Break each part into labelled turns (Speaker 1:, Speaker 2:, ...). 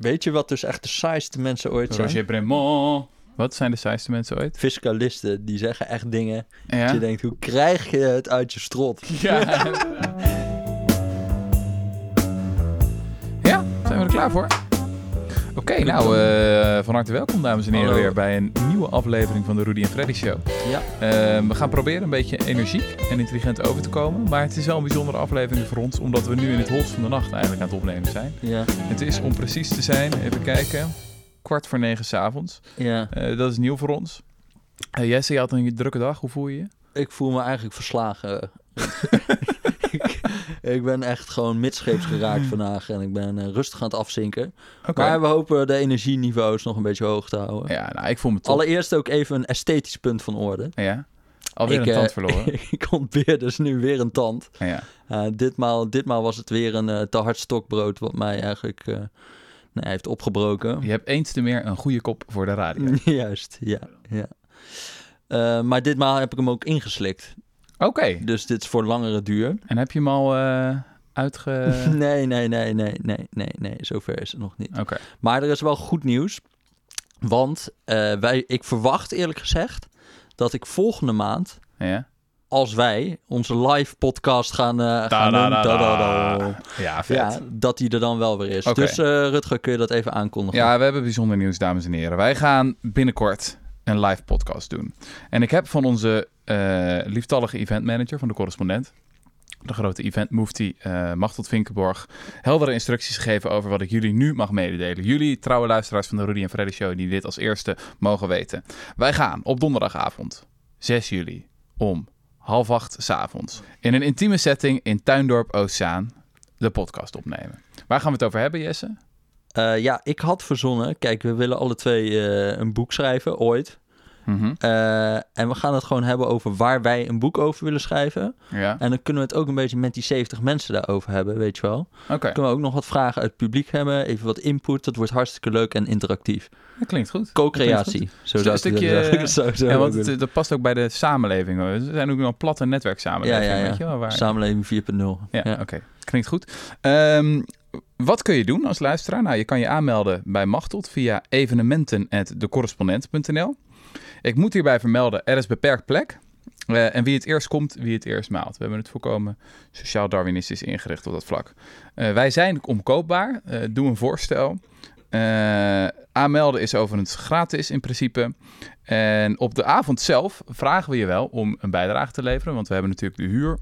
Speaker 1: Weet je wat dus echt de saaiste mensen ooit zijn?
Speaker 2: Roger Bremont. Wat zijn de saaiste mensen ooit?
Speaker 1: Fiscalisten, die zeggen echt dingen. Dat je denkt, hoe krijg je het uit je strot?
Speaker 2: Ja. ja, zijn we er klaar voor? Oké, nou, eh, van harte welkom dames en heren
Speaker 1: Hallo.
Speaker 2: weer bij een nieuwe aflevering van de Rudy en Freddy Show.
Speaker 1: Ja.
Speaker 2: Eh, we gaan proberen een beetje energiek en intelligent over te komen, maar het is wel een bijzondere aflevering voor ons, omdat we nu in het holst van de nacht eigenlijk aan het opnemen zijn.
Speaker 1: Ja,
Speaker 2: Het is, om precies te zijn, even kijken, kwart voor negen s'avonds.
Speaker 1: ja.
Speaker 2: Eh dat is nieuw voor ons. Jesse, je had een drukke dag, hoe voel je je?
Speaker 1: Ik voel me eigenlijk verslagen. ik, ik ben echt gewoon midscheeps geraakt vandaag en ik ben eh, rustig aan het afzinken. Maar we hopen de energieniveaus nog een beetje hoog te houden.
Speaker 2: Ja, nou, ik voel me top.
Speaker 1: Allereerst ook even een esthetisch punt van orde.
Speaker 2: Ja. Alweer
Speaker 1: Ik,
Speaker 2: een
Speaker 1: eh,
Speaker 2: tand verloren.
Speaker 1: ik ontbeer dus nu weer een tand.
Speaker 2: ja.
Speaker 1: Uh, ditmaal, ditmaal was het weer een eh, te hard stokbrood wat mij eigenlijk eh, heeft opgebroken.
Speaker 2: Je hebt eens te meer een goede kop voor de radio.
Speaker 1: Juist, ja. ja. Eh, maar ditmaal heb ik hem ook ingeslikt.
Speaker 2: Oké.
Speaker 1: Dus dit is voor langere duur.
Speaker 2: En heb je hem al eh, uitge...
Speaker 1: Nee, nee, nee, nee, nee, nee, nee. Zover is het nog niet.
Speaker 2: Oké.
Speaker 1: Maar er is wel goed nieuws. Want eh, wij, ik verwacht eerlijk gezegd dat ik volgende maand,
Speaker 2: Ja.
Speaker 1: als wij onze live podcast gaan, eh gaan doen, da-da-da,
Speaker 2: Ja, vet.
Speaker 1: ja,
Speaker 2: Ja.
Speaker 1: dat die er dan wel weer is. Dus Rutger, kun je dat even aankondigen?
Speaker 2: we hebben bijzonder nieuws, dames en heren. Wij gaan binnenkort een live podcast doen. En ik heb van onze lieftallige event manager van de correspondent, de grote event mufti eh Machteld Vinkenborg, heldere instructies gegeven over wat ik jullie nu mag mededelen. Jullie trouwe luisteraars van de Rudy en Freddy Show die dit als eerste mogen weten. Wij gaan op donderdagavond, 6 juli, om half acht s'avonds, in een intieme setting in Tuindorp Oostzaan, de podcast opnemen. Waar gaan we het over hebben, Jesse?
Speaker 1: Eh, ja, ik had verzonnen. Kijk, we willen alle twee eh, een boek schrijven, ooit.
Speaker 2: Mhm.
Speaker 1: Eh, en we gaan het gewoon hebben over waar wij een boek over willen schrijven.
Speaker 2: Ja,
Speaker 1: En dan kunnen we het ook een beetje met die 70 mensen daarover hebben, weet je wel.
Speaker 2: oké.
Speaker 1: Kunnen we ook nog wat vragen uit het publiek hebben. Even wat input. Dat wordt hartstikke leuk en interactief.
Speaker 2: Dat klinkt goed.
Speaker 1: Co-creatie. Zo
Speaker 2: Een
Speaker 1: zou ik het
Speaker 2: stukje-.
Speaker 1: Zo
Speaker 2: Ja, want het, dat past ook bij de samenleving. hoor. We zijn ook nog een platte
Speaker 1: ja,
Speaker 2: netwerksamenleving,
Speaker 1: ja,
Speaker 2: weet je wel? Waar...
Speaker 1: Samenleving 4.0.
Speaker 2: Ja,
Speaker 1: Ja.
Speaker 2: oké. Klinkt goed. Ehm, wat kun je doen als luisteraar? Nou, je kan je aanmelden bij Machteld via evenementen.decorrespondent.nl. Ik moet hierbij vermelden, er is beperkt plek. Eh, en wie het eerst komt, wie het eerst maalt. We hebben het voorkomen sociaal-darwinistisch ingericht op dat vlak. Eh, wij zijn omkoopbaar. Eh, doe een voorstel. Aanmelden is overigens gratis in principe. En op de avond zelf vragen we je wel om een bijdrage te leveren. Want we hebben natuurlijk de huur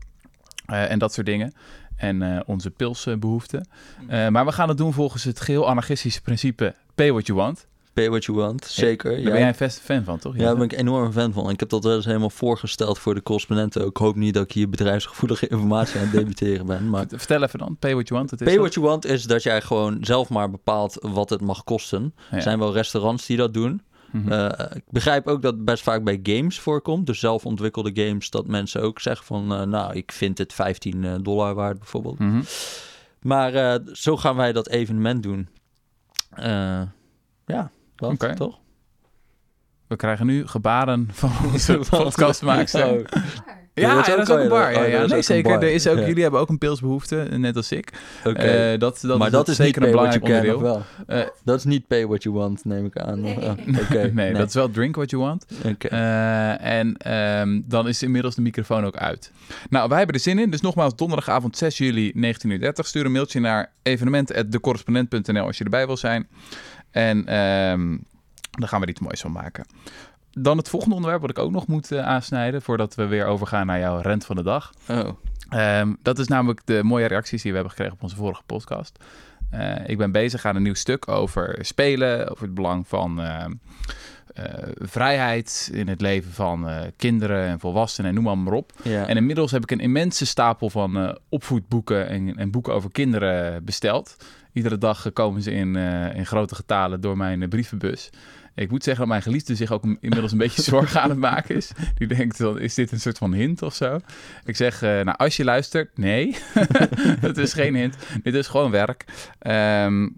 Speaker 2: en dat soort dingen. En eh, onze pilsbehoeften. Eh, maar we gaan het doen volgens het geheel anarchistische principe pay what you want.
Speaker 1: Pay what you want. Zeker.
Speaker 2: Daar
Speaker 1: ja.
Speaker 2: ben jij een best fan van, toch?
Speaker 1: Ja, daar ben ik enorm fan van. Ik heb dat wel eens helemaal voorgesteld voor de correspondenten. Ik hoop niet dat ik hier bedrijfsgevoelige informatie aan het debiteren ben. Maar
Speaker 2: Vertel even dan, pay what you want. Het is
Speaker 1: pay what you want is dat jij gewoon zelf maar bepaalt wat het mag kosten. Er zijn wel restaurants die dat doen.
Speaker 2: Mhm.
Speaker 1: Eh, ik begrijp ook dat het best vaak bij games voorkomt. Dus zelf ontwikkelde games, dat mensen ook zeggen van... eh, nou, ik vind het 15 dollar waard bijvoorbeeld.
Speaker 2: Mhm.
Speaker 1: Maar eh, zo gaan wij dat evenement doen. Eh, ja, dat
Speaker 2: Oké.
Speaker 1: toch?
Speaker 2: We krijgen nu gebaren van onze podcastmaakster.
Speaker 1: Oh,
Speaker 2: Ja,
Speaker 1: is
Speaker 2: dat is ook een bar. Ja,
Speaker 1: is
Speaker 2: Nee, zeker. Er is ook,
Speaker 1: Ja.
Speaker 2: Jullie hebben ook een pilsbehoefte, net als ik.
Speaker 1: Oké.
Speaker 2: Eh, dat, dat
Speaker 1: maar dat is niet
Speaker 2: zeker
Speaker 1: pay
Speaker 2: een
Speaker 1: what you
Speaker 2: belangrijk onderdeel.
Speaker 1: wel?
Speaker 2: Eh,
Speaker 1: Dat is niet pay what you want, neem ik aan.
Speaker 3: Nee.
Speaker 1: Oh, Oké,
Speaker 2: nee, dat is wel drink what you want.
Speaker 1: Oké.
Speaker 2: Eh, en ehm, dan is inmiddels de microfoon ook uit. Nou, wij hebben er zin in. Dus nogmaals, donderdagavond 6 juli 1930. Stuur een mailtje naar evenement.decorrespondent.nl als je erbij wil zijn. En ehm dan gaan we er iets moois van maken. Dan het volgende onderwerp wat ik ook nog moet eh, aansnijden... voordat we weer overgaan naar jouw rent van de dag.
Speaker 1: Oh,
Speaker 2: Ehm, dat is namelijk de mooie reacties die we hebben gekregen op onze vorige podcast. Eh, ik ben bezig aan een nieuw stuk over spelen, over het belang van ehm, eh, vrijheid in het leven van kinderen en volwassenen en noem maar, op.
Speaker 1: ja.
Speaker 2: En inmiddels heb ik een immense stapel van opvoedboeken en, en boeken over kinderen besteld. Iedere dag komen ze in, eh, in grote getalen door mijn eh, brievenbus. Ik moet zeggen dat mijn geliefde zich ook inmiddels een beetje zorgen aan het maken is. Die denkt, dan is dit een soort van hint of zo? Ik zeg, eh, nou als je luistert, nee. Het is geen hint. Dit is gewoon werk. Ehm,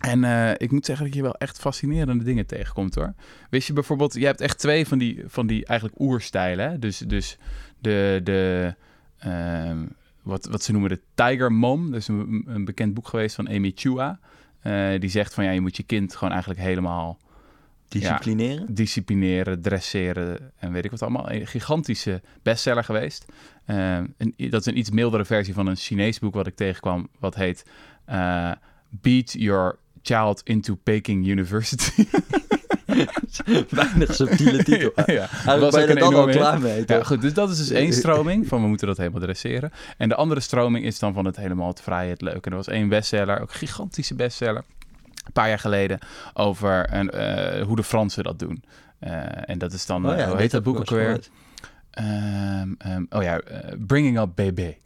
Speaker 2: en ik moet zeggen dat je wel echt fascinerende dingen tegenkomt hoor. Wist je bijvoorbeeld, je hebt echt twee van die, van die eigenlijk oerstijlen. Hè? Dus, dus de, de ehm, wat, wat ze noemen de Tiger Mom. Dat is een, een bekend boek geweest van Amy Chua. Eh, die zegt van ja, je moet je kind gewoon eigenlijk helemaal
Speaker 1: Disciplineren?
Speaker 2: disciplineren, dresseren en weet ik wat allemaal. Een gigantische bestseller geweest. Een, dat is een iets mildere versie van een Chinees boek wat ik tegenkwam, wat heet eh, Beat Your Child into Peking University.
Speaker 1: Weinig subtiele titel.
Speaker 2: ja,
Speaker 1: Eigenlijk
Speaker 2: was
Speaker 1: ben je er dan al klaar mee,
Speaker 2: Ja, goed, dus dat is dus één stroming van we moeten dat helemaal dresseren. En de andere stroming is dan van het helemaal het vrije, het leuke. En er was één bestseller, ook gigantische bestseller, een paar jaar geleden, over een, eh, hoe de Fransen dat doen. Eh, en dat is dan,
Speaker 1: Oh
Speaker 2: eh,
Speaker 1: ja,
Speaker 2: hoe
Speaker 1: dit
Speaker 2: heet dat boek ook alweer? Ehm, ehm, oh ja, eh, Bringing Up Bébé.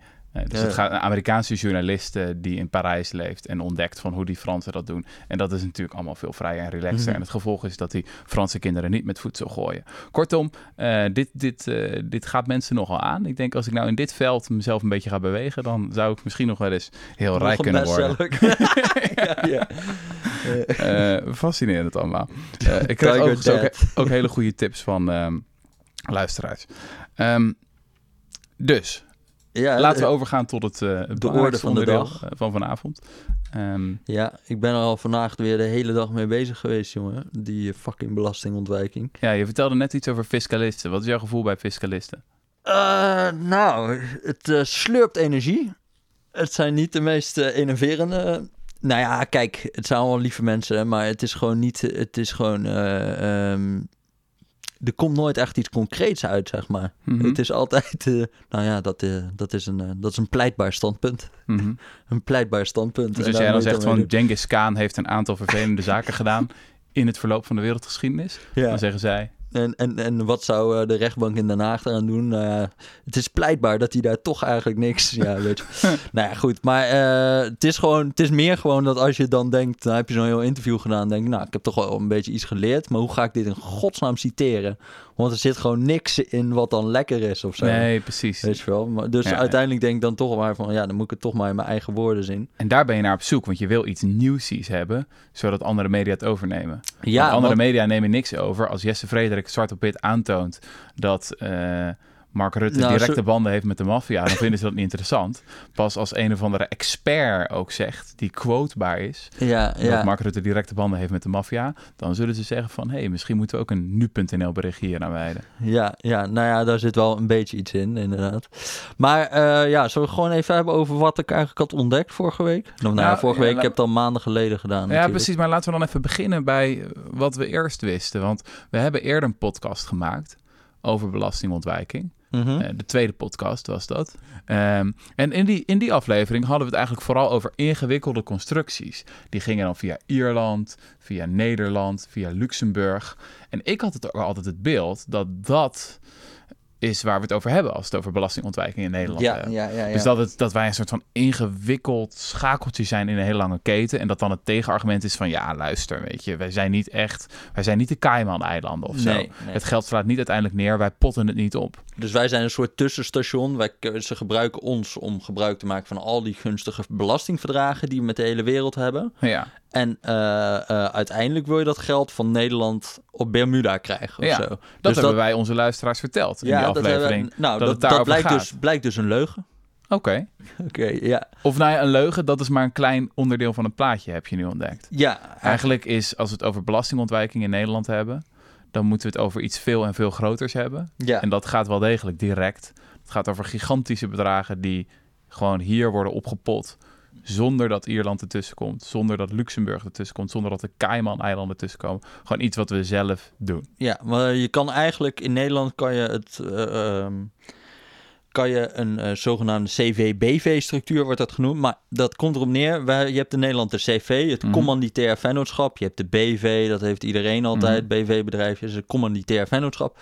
Speaker 2: Dus het gaat een Amerikaanse journalist die in Parijs leeft en ontdekt van hoe die Fransen dat doen. En dat is natuurlijk allemaal veel vrijer en relaxter.
Speaker 1: Mhm.
Speaker 2: En het gevolg is dat die Franse kinderen niet met voedsel gooien. Kortom, eh, dit, dit, eh, dit gaat mensen nogal aan. Ik denk als ik nou in dit veld mezelf een beetje ga bewegen, dan zou ik misschien nog wel eens heel
Speaker 1: Nog
Speaker 2: rijk kunnen worden.
Speaker 1: ja, ja.
Speaker 2: Eh, fascinerend allemaal. Ik krijg overigens ook, ook hele goede tips van ehm, luisteraars. Ehm, dus,
Speaker 1: Ja,
Speaker 2: laten we
Speaker 1: eh,
Speaker 2: overgaan tot het, eh het
Speaker 1: orde van de dag.
Speaker 2: eh, van vanavond. Ehm,
Speaker 1: Ja, ik ben er al vandaag weer de hele dag mee bezig geweest, jongen. Die fucking belastingontwijking.
Speaker 2: ja, je vertelde net iets over fiscalisten. Wat is jouw gevoel bij fiscalisten?
Speaker 1: Nou, het slurpt energie. Het zijn niet de meest innoverende. Nou ja, kijk, het zijn allemaal lieve mensen, maar het is gewoon niet. Het is gewoon. eh, ehm, er komt nooit echt iets concreets uit, zeg maar.
Speaker 2: Mhm.
Speaker 1: Het is altijd. eh, nou ja, dat, eh, dat, is een, eh, dat is een pleitbaar standpunt.
Speaker 2: Mhm.
Speaker 1: Een pleitbaar standpunt.
Speaker 2: Dus als jij dan zegt van Genghis Khan heeft een aantal vervelende zaken gedaan in het verloop van de wereldgeschiedenis.
Speaker 1: Ja.
Speaker 2: dan zeggen zij,
Speaker 1: En, en, en wat zou eh, de rechtbank in Den Haag eraan doen? Nou het is pleitbaar dat hij daar toch eigenlijk niks... Ja, weet je. nou ja, goed. Maar eh, het, is gewoon, het is meer gewoon dat als je dan denkt... Dan heb je zo'n heel interview gedaan. denk ik, nou, ik heb toch wel een beetje iets geleerd. Maar hoe ga ik dit in godsnaam citeren? Want er zit gewoon niks in wat dan lekker is of zo.
Speaker 2: nee, precies.
Speaker 1: Weet je wel? Maar dus
Speaker 2: Ja,
Speaker 1: uiteindelijk denk ik dan toch maar van... Ja, dan moet ik het toch maar in mijn eigen woorden zien.
Speaker 2: En daar ben je naar op zoek, want je wil iets nieuwsies hebben, zodat andere media het overnemen.
Speaker 1: Ja,
Speaker 2: Want andere
Speaker 1: want-
Speaker 2: media nemen niks over. Als Jesse Frederik zwart op wit aantoont dat eh, Mark Rutte
Speaker 1: Nou,
Speaker 2: directe
Speaker 1: zo-
Speaker 2: banden heeft met de maffia, dan vinden ze dat niet interessant. Pas als een of andere expert ook zegt, die quotebaar is,
Speaker 1: ja, ja.
Speaker 2: dat Mark Rutte directe banden heeft met de maffia, dan zullen ze zeggen van, hé, hey, misschien moeten we ook een nu.nl bericht hier aan wijden.
Speaker 1: Ja, ja, nou ja, daar zit wel een beetje iets in, inderdaad. Maar eh, ja, zullen we gewoon even hebben over wat ik eigenlijk had ontdekt vorige week? Nou, nou ja,
Speaker 2: Nou,
Speaker 1: vorige week, ik heb het al maanden geleden gedaan.
Speaker 2: Ja,
Speaker 1: natuurlijk.
Speaker 2: precies. Maar laten we dan even beginnen bij wat we eerst wisten. Want we hebben eerder een podcast gemaakt over belastingontwijking.
Speaker 1: Mhm.
Speaker 2: Eh, de tweede podcast was dat. Ehm, en in die, in die aflevering hadden we het eigenlijk vooral over ingewikkelde constructies. Die gingen dan via Ierland, via Nederland, via Luxemburg. En ik had het ook altijd het beeld dat dat is waar we het over hebben als het over belastingontwijking in Nederland
Speaker 1: ja,
Speaker 2: hebben.
Speaker 1: ja, ja, ja.
Speaker 2: Dus dat, het, dat wij een soort van ingewikkeld schakeltje zijn in een hele lange keten. En dat dan het tegenargument is van ja, luister, weet je, wij zijn niet echt, wij zijn niet de Cayman-eilanden of zo.
Speaker 1: Nee, nee.
Speaker 2: Het geld slaat niet uiteindelijk neer, wij potten het niet op.
Speaker 1: Dus wij zijn een soort tussenstation. Wij, ze gebruiken ons om gebruik te maken van al die gunstige belastingverdragen die we met de hele wereld hebben.
Speaker 2: Ja,
Speaker 1: En eh, eh, uiteindelijk wil je dat geld van Nederland op Bermuda krijgen of
Speaker 2: Ja,
Speaker 1: zo.
Speaker 2: dat
Speaker 1: Dus
Speaker 2: hebben wij onze luisteraars verteld in die
Speaker 1: dat
Speaker 2: aflevering.
Speaker 1: nou,
Speaker 2: dat
Speaker 1: dat,
Speaker 2: het daarover
Speaker 1: blijkt,
Speaker 2: gaat.
Speaker 1: dus, blijkt dus een leugen.
Speaker 2: Oké.
Speaker 1: Oké, ja.
Speaker 2: Of nou ja, een leugen, dat is maar een klein onderdeel van het plaatje, heb je nu ontdekt.
Speaker 1: Ja,
Speaker 2: Eigenlijk is, als we het over belastingontwijking in Nederland hebben, dan moeten we het over iets veel en veel groters hebben.
Speaker 1: ja.
Speaker 2: En dat gaat wel degelijk direct. Het gaat over gigantische bedragen die gewoon hier worden opgepot. Zonder dat Ierland ertussen komt. Zonder dat Luxemburg ertussen komt. Zonder dat de Cayman-eilanden ertussen komen. Gewoon iets wat we zelf doen.
Speaker 1: Ja, maar je kan eigenlijk in Nederland kan je het eh, ehm, kan je een eh, zogenaamde CV-BV-structuur wordt dat genoemd, maar dat komt erop neer. Wij, je hebt in Nederland de CV, het
Speaker 2: Mhm.
Speaker 1: commanditair vennootschap. Je hebt de BV, dat heeft iedereen altijd.
Speaker 2: Mhm.
Speaker 1: BV-bedrijf is een commanditair vennootschap.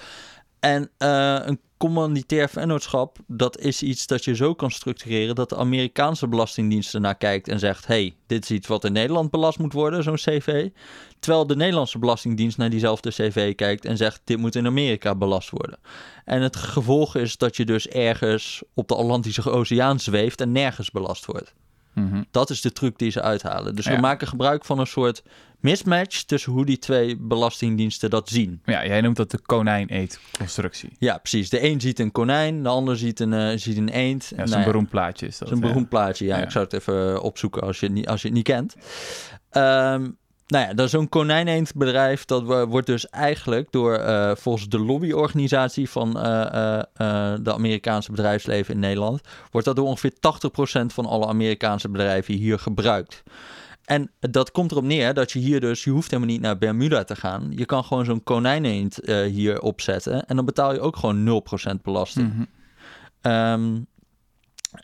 Speaker 1: En eh, een commanditair vennootschap, dat is iets dat je zo kan structureren dat de Amerikaanse belastingdienst ernaar kijkt en zegt: hey, dit is iets wat in Nederland belast moet worden, zo'n CV. Terwijl de Nederlandse belastingdienst naar diezelfde CV kijkt en zegt: dit moet in Amerika belast worden. En het gevolg is dat je dus ergens op de Atlantische Oceaan zweeft en nergens belast wordt.
Speaker 2: Mhm.
Speaker 1: Dat is de truc die ze uithalen. Dus
Speaker 2: Ja.
Speaker 1: we maken gebruik van een soort mismatch tussen hoe die twee belastingdiensten dat zien.
Speaker 2: Ja, jij noemt dat de konijn-eet-constructie.
Speaker 1: Ja, precies. De een ziet een konijn, de ander ziet een, eh, ziet een eend.
Speaker 2: Ja, dat is
Speaker 1: Nou
Speaker 2: een beroemd plaatje. Is dat, ja.
Speaker 1: beroemd plaatje. Ja,
Speaker 2: Ja.
Speaker 1: ik zou het even opzoeken als je het niet, als je het niet kent. Ehm, nou ja, dat zo'n konijneendbedrijf, dat wo- wordt dus eigenlijk door, eh, volgens de lobbyorganisatie van eh, de Amerikaanse bedrijfsleven in Nederland, wordt dat door ongeveer 80% van alle Amerikaanse bedrijven hier gebruikt. En dat komt erop neer dat je hier dus, je hoeft helemaal niet naar Bermuda te gaan. Je kan gewoon zo'n konijneend hier opzetten en dan betaal je ook gewoon 0% belasting.
Speaker 2: Mhm.
Speaker 1: Ehm,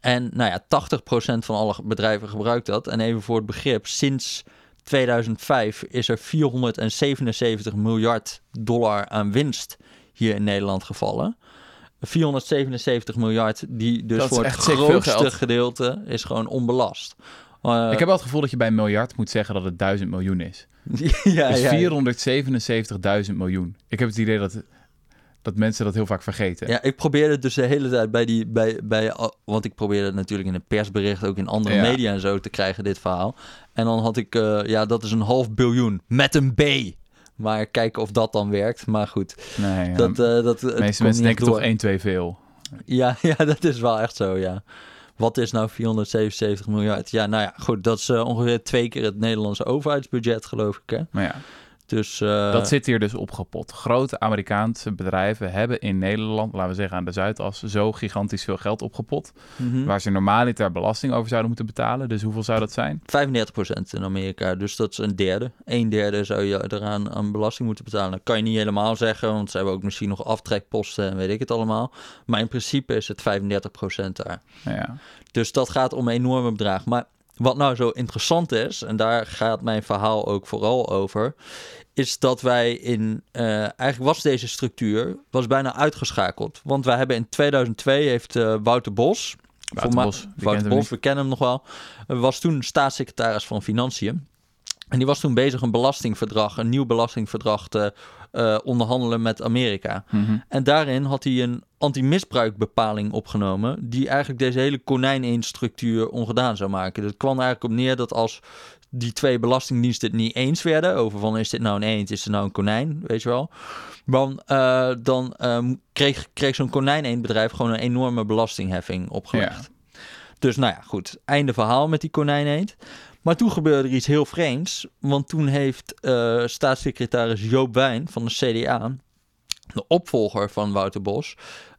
Speaker 1: en nou ja, 80% van alle bedrijven gebruikt dat. En even voor het begrip, sinds 2005 is er 477 miljard dollar aan winst hier in Nederland gevallen. 477 miljard, die dus voor het grootste gedeelte is gewoon onbelast. Eh,
Speaker 2: Ik heb wel het gevoel dat je bij een miljard moet zeggen dat het 1000 miljoen is.
Speaker 1: ja,
Speaker 2: dus
Speaker 1: ja,
Speaker 2: 477.000 miljoen. Ik heb het idee dat, dat mensen dat heel vaak vergeten.
Speaker 1: Ja, ik probeerde dus de hele tijd bij die, bij, bij, want ik probeerde het natuurlijk in een persbericht, ook in andere
Speaker 2: Ja.
Speaker 1: media en zo te krijgen, dit verhaal. En dan had ik, eh, ja, dat is een half biljoen met een B. Maar kijken of dat dan werkt. Maar goed,
Speaker 2: Nee, ja,
Speaker 1: dat, eh dat
Speaker 2: de meeste mensen denken
Speaker 1: door.
Speaker 2: toch 1, 2 veel.
Speaker 1: Ja, ja, dat is wel echt zo, ja. Wat is nou 477 miljard? Ja, nou ja, goed, dat is eh, ongeveer twee keer het Nederlandse overheidsbudget, geloof ik, hè?
Speaker 2: Maar ja,
Speaker 1: Dus, eh,
Speaker 2: dat zit hier dus opgepot. Grote Amerikaanse bedrijven hebben in Nederland, laten we zeggen aan de Zuidas, zo gigantisch veel geld opgepot.
Speaker 1: mhm.
Speaker 2: Waar ze normaliter belasting over zouden moeten betalen. Dus hoeveel zou dat zijn?
Speaker 1: 35% in Amerika, dus dat is een derde. Een derde zou je eraan aan belasting moeten betalen. Dat kan je niet helemaal zeggen, want ze hebben ook misschien nog aftrekposten en weet ik het allemaal. Maar in principe is het 35% daar.
Speaker 2: Ja.
Speaker 1: Dus dat gaat om enorme bedragen. Maar wat nou zo interessant is, en daar gaat mijn verhaal ook vooral over, is dat wij in, eh, eigenlijk was deze structuur was bijna uitgeschakeld. Want wij hebben in 2002 heeft eh, Wouter Bos,
Speaker 2: Wouter Bos,
Speaker 1: Wouter Bos, we kennen hem nog wel, was toen staatssecretaris van Financiën. En die was toen bezig een belastingverdrag, een nieuw belastingverdrag te eh, onderhandelen met Amerika.
Speaker 2: Mhm.
Speaker 1: En daarin had hij een anti-misbruikbepaling opgenomen, die eigenlijk deze hele konijn-structuur ongedaan zou maken. Dat kwam eigenlijk op neer dat als die twee belastingdiensten het niet eens werden over van is dit nou een eend, is het nou een konijn, weet je wel. Dan, eh, dan ehm, kreeg, kreeg zo'n konijn-eendbedrijf gewoon een enorme belastingheffing opgelegd. Dus nou ja, goed, einde verhaal met die konijn-eend. Maar toen gebeurde er iets heel vreemds, want toen heeft eh, staatssecretaris Joop Wijn van de CDA, de opvolger van Wouter Bos,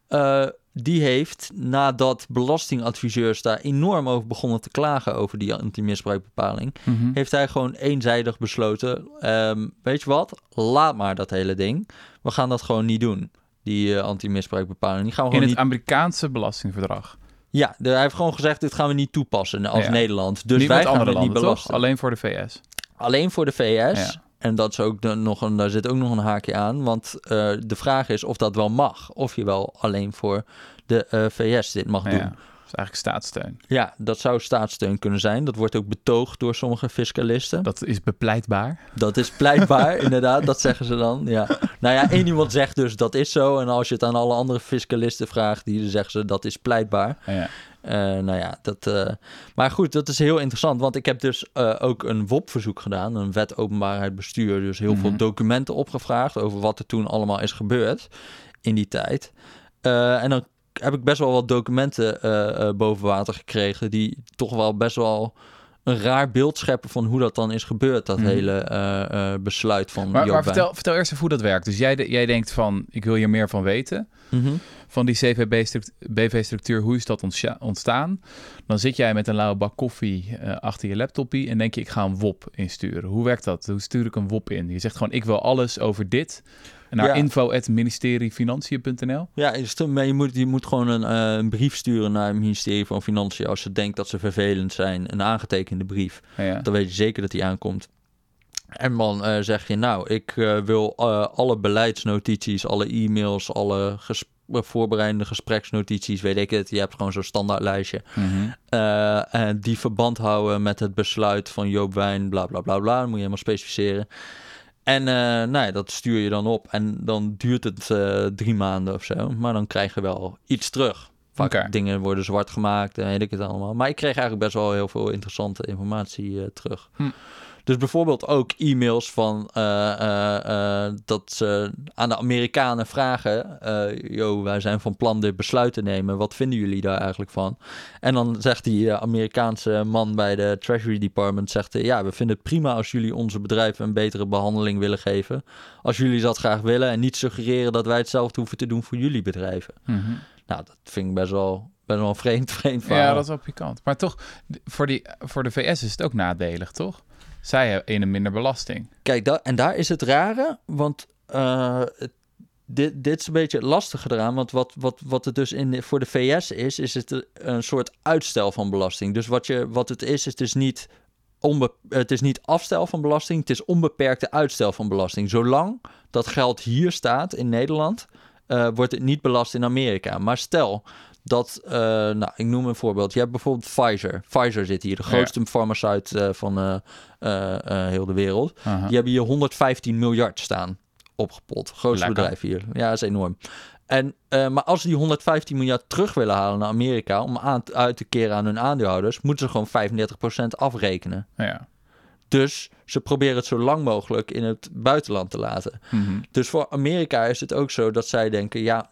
Speaker 1: eh, die heeft nadat belastingadviseurs daar enorm over begonnen te klagen over die anti-misbruikbepaling,
Speaker 2: Mhm.
Speaker 1: heeft hij gewoon eenzijdig besloten, ehm, weet je wat, laat maar dat hele ding. We gaan dat gewoon niet doen, die eh, anti-misbruikbepaling. Die gaan we
Speaker 2: In het
Speaker 1: niet...
Speaker 2: Amerikaanse belastingverdrag.
Speaker 1: Ja, de- hij heeft gewoon gezegd, dit gaan we niet toepassen als
Speaker 2: Ja.
Speaker 1: Nederland. Dus wij gaan het niet belasten.
Speaker 2: Alleen voor de VS.
Speaker 1: Alleen voor de VS.
Speaker 2: Ja.
Speaker 1: En dat is ook de- nog een, daar zit ook nog een haakje aan. Want eh, de vraag is of dat wel mag. Of je wel alleen voor de eh, VS dit mag
Speaker 2: Ja,
Speaker 1: doen.
Speaker 2: Is eigenlijk staatssteun.
Speaker 1: Ja, dat zou staatssteun kunnen zijn. Dat wordt ook betoogd door sommige fiscalisten.
Speaker 2: Dat is bepleitbaar.
Speaker 1: Dat is pleitbaar, inderdaad. Dat zeggen ze dan. Ja. Nou ja, één iemand zegt dus dat is zo. En als je het aan alle andere fiscalisten vraagt, die zeggen ze dat is pleitbaar.
Speaker 2: Ja.
Speaker 1: Eh, nou ja, dat. eh, Maar goed, dat is heel interessant. Want ik heb dus eh, ook een WOP-verzoek gedaan. Een wet openbaarheid bestuur. Dus heel veel
Speaker 2: Mhm.
Speaker 1: documenten opgevraagd over wat er toen allemaal is gebeurd in die tijd. En dan heb ik best wel wat documenten eh, eh, boven water gekregen. Die toch wel best wel een raar beeld scheppen van hoe dat dan is gebeurd. Dat
Speaker 2: Mhm.
Speaker 1: hele eh, besluit van
Speaker 2: Maar, maar vertel, vertel eerst even hoe dat werkt. Dus jij, jij denkt van, ik wil hier meer van weten.
Speaker 1: Mhm.
Speaker 2: Van die CVB-BV-structuur, hoe is dat ontstaan? Dan zit jij met een lauwe bak koffie eh, achter je laptopie en denk je, ik ga een WOP insturen. Hoe werkt dat? Hoe stuur ik een WOP in? Je zegt gewoon, ik wil alles over dit. Naar
Speaker 1: Ja.
Speaker 2: info.ministeriefinanciën.nl.
Speaker 1: Ja, maar je moet, je moet gewoon een, eh, een brief sturen naar het ministerie van Financiën als ze denkt dat ze vervelend zijn. Een aangetekende brief.
Speaker 2: Ja, ja.
Speaker 1: Dan weet je zeker dat die aankomt. En dan eh, zeg je, nou, ik wil alle beleidsnotities, alle e-mails, alle ges- eh, voorbereidende gespreksnotities, weet ik het. Je hebt gewoon zo'n standaard lijstje.
Speaker 2: Mhm.
Speaker 1: Eh, en die verband houden met het besluit van Joop Wijn, bla bla bla bla. Dat moet je helemaal specificeren. En eh, nou ja, dat stuur je dan op. En dan duurt het eh, drie maanden of zo. Maar dan krijg je wel iets terug. Vaak dingen worden zwart gemaakt en weet ik het allemaal. Maar ik kreeg eigenlijk best wel heel veel interessante informatie eh, terug.
Speaker 2: Hm.
Speaker 1: Dus bijvoorbeeld ook e-mails van uh, uh, dat ze aan de Amerikanen vragen: yo, wij zijn van plan dit besluit te nemen. Wat vinden jullie daar eigenlijk van? En dan zegt die Amerikaanse man bij de Treasury Department: zegt, Ja, we vinden het prima als jullie onze bedrijven een betere behandeling willen geven. Als jullie dat graag willen en niet suggereren dat wij hetzelfde hoeven te doen voor jullie bedrijven.
Speaker 2: Mhm.
Speaker 1: Nou, dat vind ik best wel, best wel een vreemd, vreemd verhaal.
Speaker 2: Ja, dat is wel pikant. Maar toch, voor, die, voor de VS is het ook nadelig, toch? Zij een minder belasting.
Speaker 1: Kijk, en daar is het rare, want uh, dit, dit is een beetje lastig eraan. Want wat, wat, wat het dus in voor de VS is, is het een soort uitstel van belasting. Dus wat, je, wat het is, is dus niet, onbe, het is niet afstel van belasting, het is onbeperkte uitstel van belasting. Zolang dat geld hier staat in Nederland, uh, wordt het niet belast in Amerika. Maar stel dat, uh, nou, ik noem een voorbeeld. Je hebt bijvoorbeeld Pfizer. Pfizer zit hier, de grootste ja. farmaceut uh, van heel de wereld. Die hebben hier 115 miljard staan opgepot. Grootste
Speaker 2: Lekker.
Speaker 1: bedrijf hier. Ja, dat is enorm. En, maar als ze die 115 miljard terug willen halen naar Amerika om aan, uit te keren aan hun aandeelhouders, moeten ze gewoon 35% afrekenen.
Speaker 2: Ja.
Speaker 1: Dus ze proberen het zo lang mogelijk in het buitenland te laten.
Speaker 2: Mm -hmm.
Speaker 1: Dus voor Amerika is het ook zo dat zij denken: ja,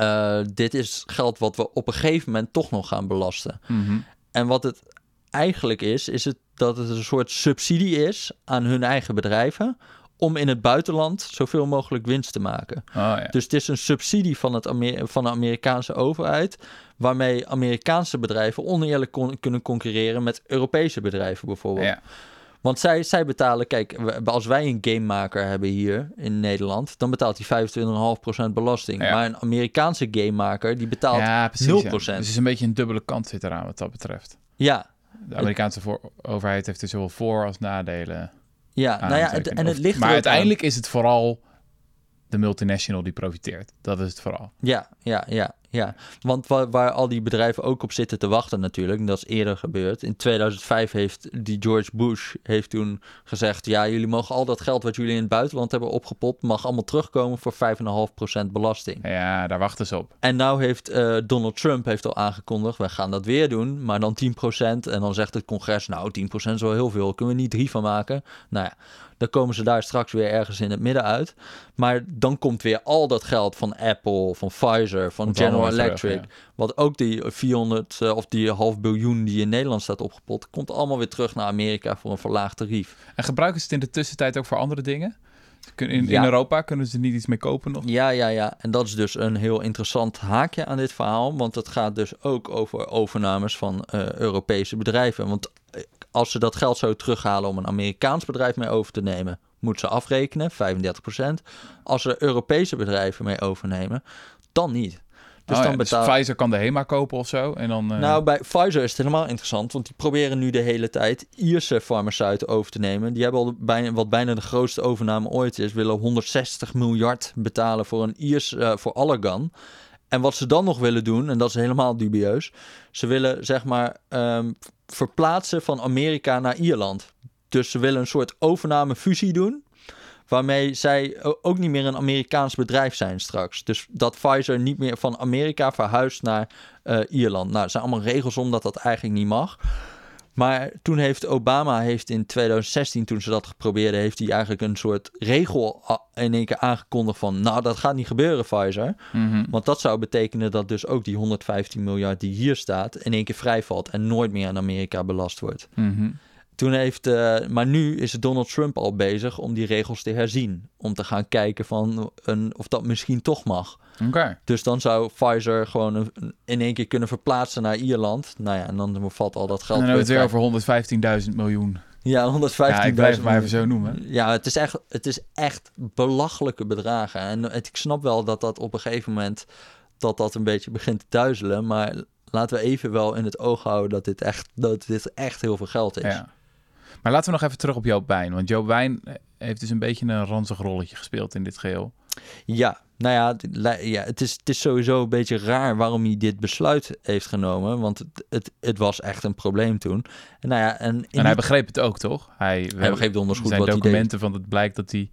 Speaker 1: uh, dit is geld wat we op een gegeven moment toch nog gaan belasten.
Speaker 2: Mm -hmm.
Speaker 1: En wat het eigenlijk is, is het dat het een soort subsidie is aan hun eigen bedrijven om in het buitenland zoveel mogelijk winst te maken.
Speaker 2: Oh, ja.
Speaker 1: Dus het is een subsidie van, het Amer van de Amerikaanse overheid, waarmee Amerikaanse bedrijven oneerlijk kunnen concurreren met Europese bedrijven bijvoorbeeld.
Speaker 2: Ja.
Speaker 1: Want zij, zij betalen, kijk, als wij een gamemaker hebben hier in Nederland, dan betaalt hij 25,5% belasting.
Speaker 2: Ja.
Speaker 1: Maar een Amerikaanse gamemaker, die betaalt
Speaker 2: ja, precies,
Speaker 1: 0%.
Speaker 2: Ja. Dus het is een beetje een dubbele kant zit eraan wat dat betreft.
Speaker 1: Ja.
Speaker 2: De Amerikaanse voor, overheid heeft er zowel voor- als nadelen.
Speaker 1: Ja, nou ja, het, en het ligt
Speaker 2: Maar uiteindelijk aan. is het vooral de multinational die profiteert. Dat is het vooral.
Speaker 1: Ja, ja, ja. Ja, want waar, waar, al die bedrijven ook op zitten te wachten natuurlijk, dat is eerder gebeurd. In 2005 heeft die George Bush heeft toen gezegd, ja, jullie mogen al dat geld wat jullie in het buitenland hebben opgepot, mag allemaal terugkomen voor 5,5% belasting.
Speaker 2: Ja, daar wachten ze op.
Speaker 1: En nou heeft uh, Donald Trump heeft al aangekondigd, we gaan dat weer doen, maar dan 10%. En dan zegt het congres, nou 10% is wel heel veel, kunnen we niet drie van maken? Nou ja, dan komen ze daar straks weer ergens in het midden uit. Maar dan komt weer al dat geld van Apple, van Pfizer, van General Electric.
Speaker 2: terug, ja.
Speaker 1: Wat ook die 400 uh, of die half biljoen die in Nederland staat opgepot, komt allemaal weer terug naar Amerika voor een verlaagd tarief.
Speaker 2: En gebruiken ze het in de tussentijd ook voor andere dingen? In, in
Speaker 1: Ja.
Speaker 2: Europa kunnen ze niet iets mee kopen nog?
Speaker 1: Ja, ja, ja. En dat is dus een heel interessant haakje aan dit verhaal. Want het gaat dus ook over overnames van eh, Europese bedrijven. Want eh, als ze dat geld zouden terughalen om een Amerikaans bedrijf mee over te nemen, moeten ze afrekenen, 35%. Als ze Europese bedrijven mee overnemen, dan niet. Dus
Speaker 2: Oh ja,
Speaker 1: dan
Speaker 2: dus
Speaker 1: betaal
Speaker 2: Pfizer kan de HEMA kopen of zo? En dan, eh,
Speaker 1: Nou, bij Pfizer is het helemaal interessant, want die proberen nu de hele tijd Ierse farmaceuten over te nemen. Die hebben al bijna, wat bijna de grootste overname ooit is, willen 160 miljard betalen voor een Iers, eh, voor Allergan. En wat ze dan nog willen doen, en dat is helemaal dubieus, ze willen zeg maar ehm, verplaatsen van Amerika naar Ierland. Dus ze willen een soort overname-fusie doen, waarmee zij ook niet meer een Amerikaans bedrijf zijn straks. Dus dat Pfizer niet meer van Amerika verhuist naar eh, Ierland. Nou, er zijn allemaal regels om dat dat eigenlijk niet mag. Maar toen heeft Obama heeft in 2016, toen ze dat geprobeerd heeft hij eigenlijk een soort regel in één keer aangekondigd van, nou, dat gaat niet gebeuren, Pfizer.
Speaker 2: mhm.
Speaker 1: Want dat zou betekenen dat dus ook die 115 miljard die hier staat in één keer vrijvalt en nooit meer aan Amerika belast wordt.
Speaker 2: Mhm.
Speaker 1: Toen heeft, eh, maar nu is Donald Trump al bezig om die regels te herzien. Om te gaan kijken van een, of dat misschien toch mag.
Speaker 2: Oké.
Speaker 1: Dus dan zou Pfizer gewoon een- in één keer kunnen verplaatsen naar Ierland. Nou ja, en dan valt al dat
Speaker 2: En
Speaker 1: geld
Speaker 2: dan hebben we het weer over 115.000 miljoen.
Speaker 1: Ja, 115.000.
Speaker 2: Ja, ik blijf het maar even zo noemen.
Speaker 1: Ja, het is echt, het is echt belachelijke bedragen. En het, ik snap wel dat dat op een gegeven moment dat dat een beetje begint te duizelen. Maar laten we even wel in het oog houden dat dit echt, dat dit echt heel veel geld is.
Speaker 2: Ja. Maar laten we nog even terug op Joop Wijn. Want Joop Wijn heeft dus een beetje een ranzig rolletje gespeeld in dit geheel.
Speaker 1: Ja, nou ja, het, ja het, is, het is sowieso een beetje raar waarom hij dit besluit heeft genomen. Want het, het, het was echt een probleem toen. En, nou ja, en,
Speaker 2: hij
Speaker 1: die-
Speaker 2: begreep het ook, toch? Hij,
Speaker 1: hij begreep goed
Speaker 2: zijn
Speaker 1: wat hij deed.
Speaker 2: documenten van het blijkt dat hij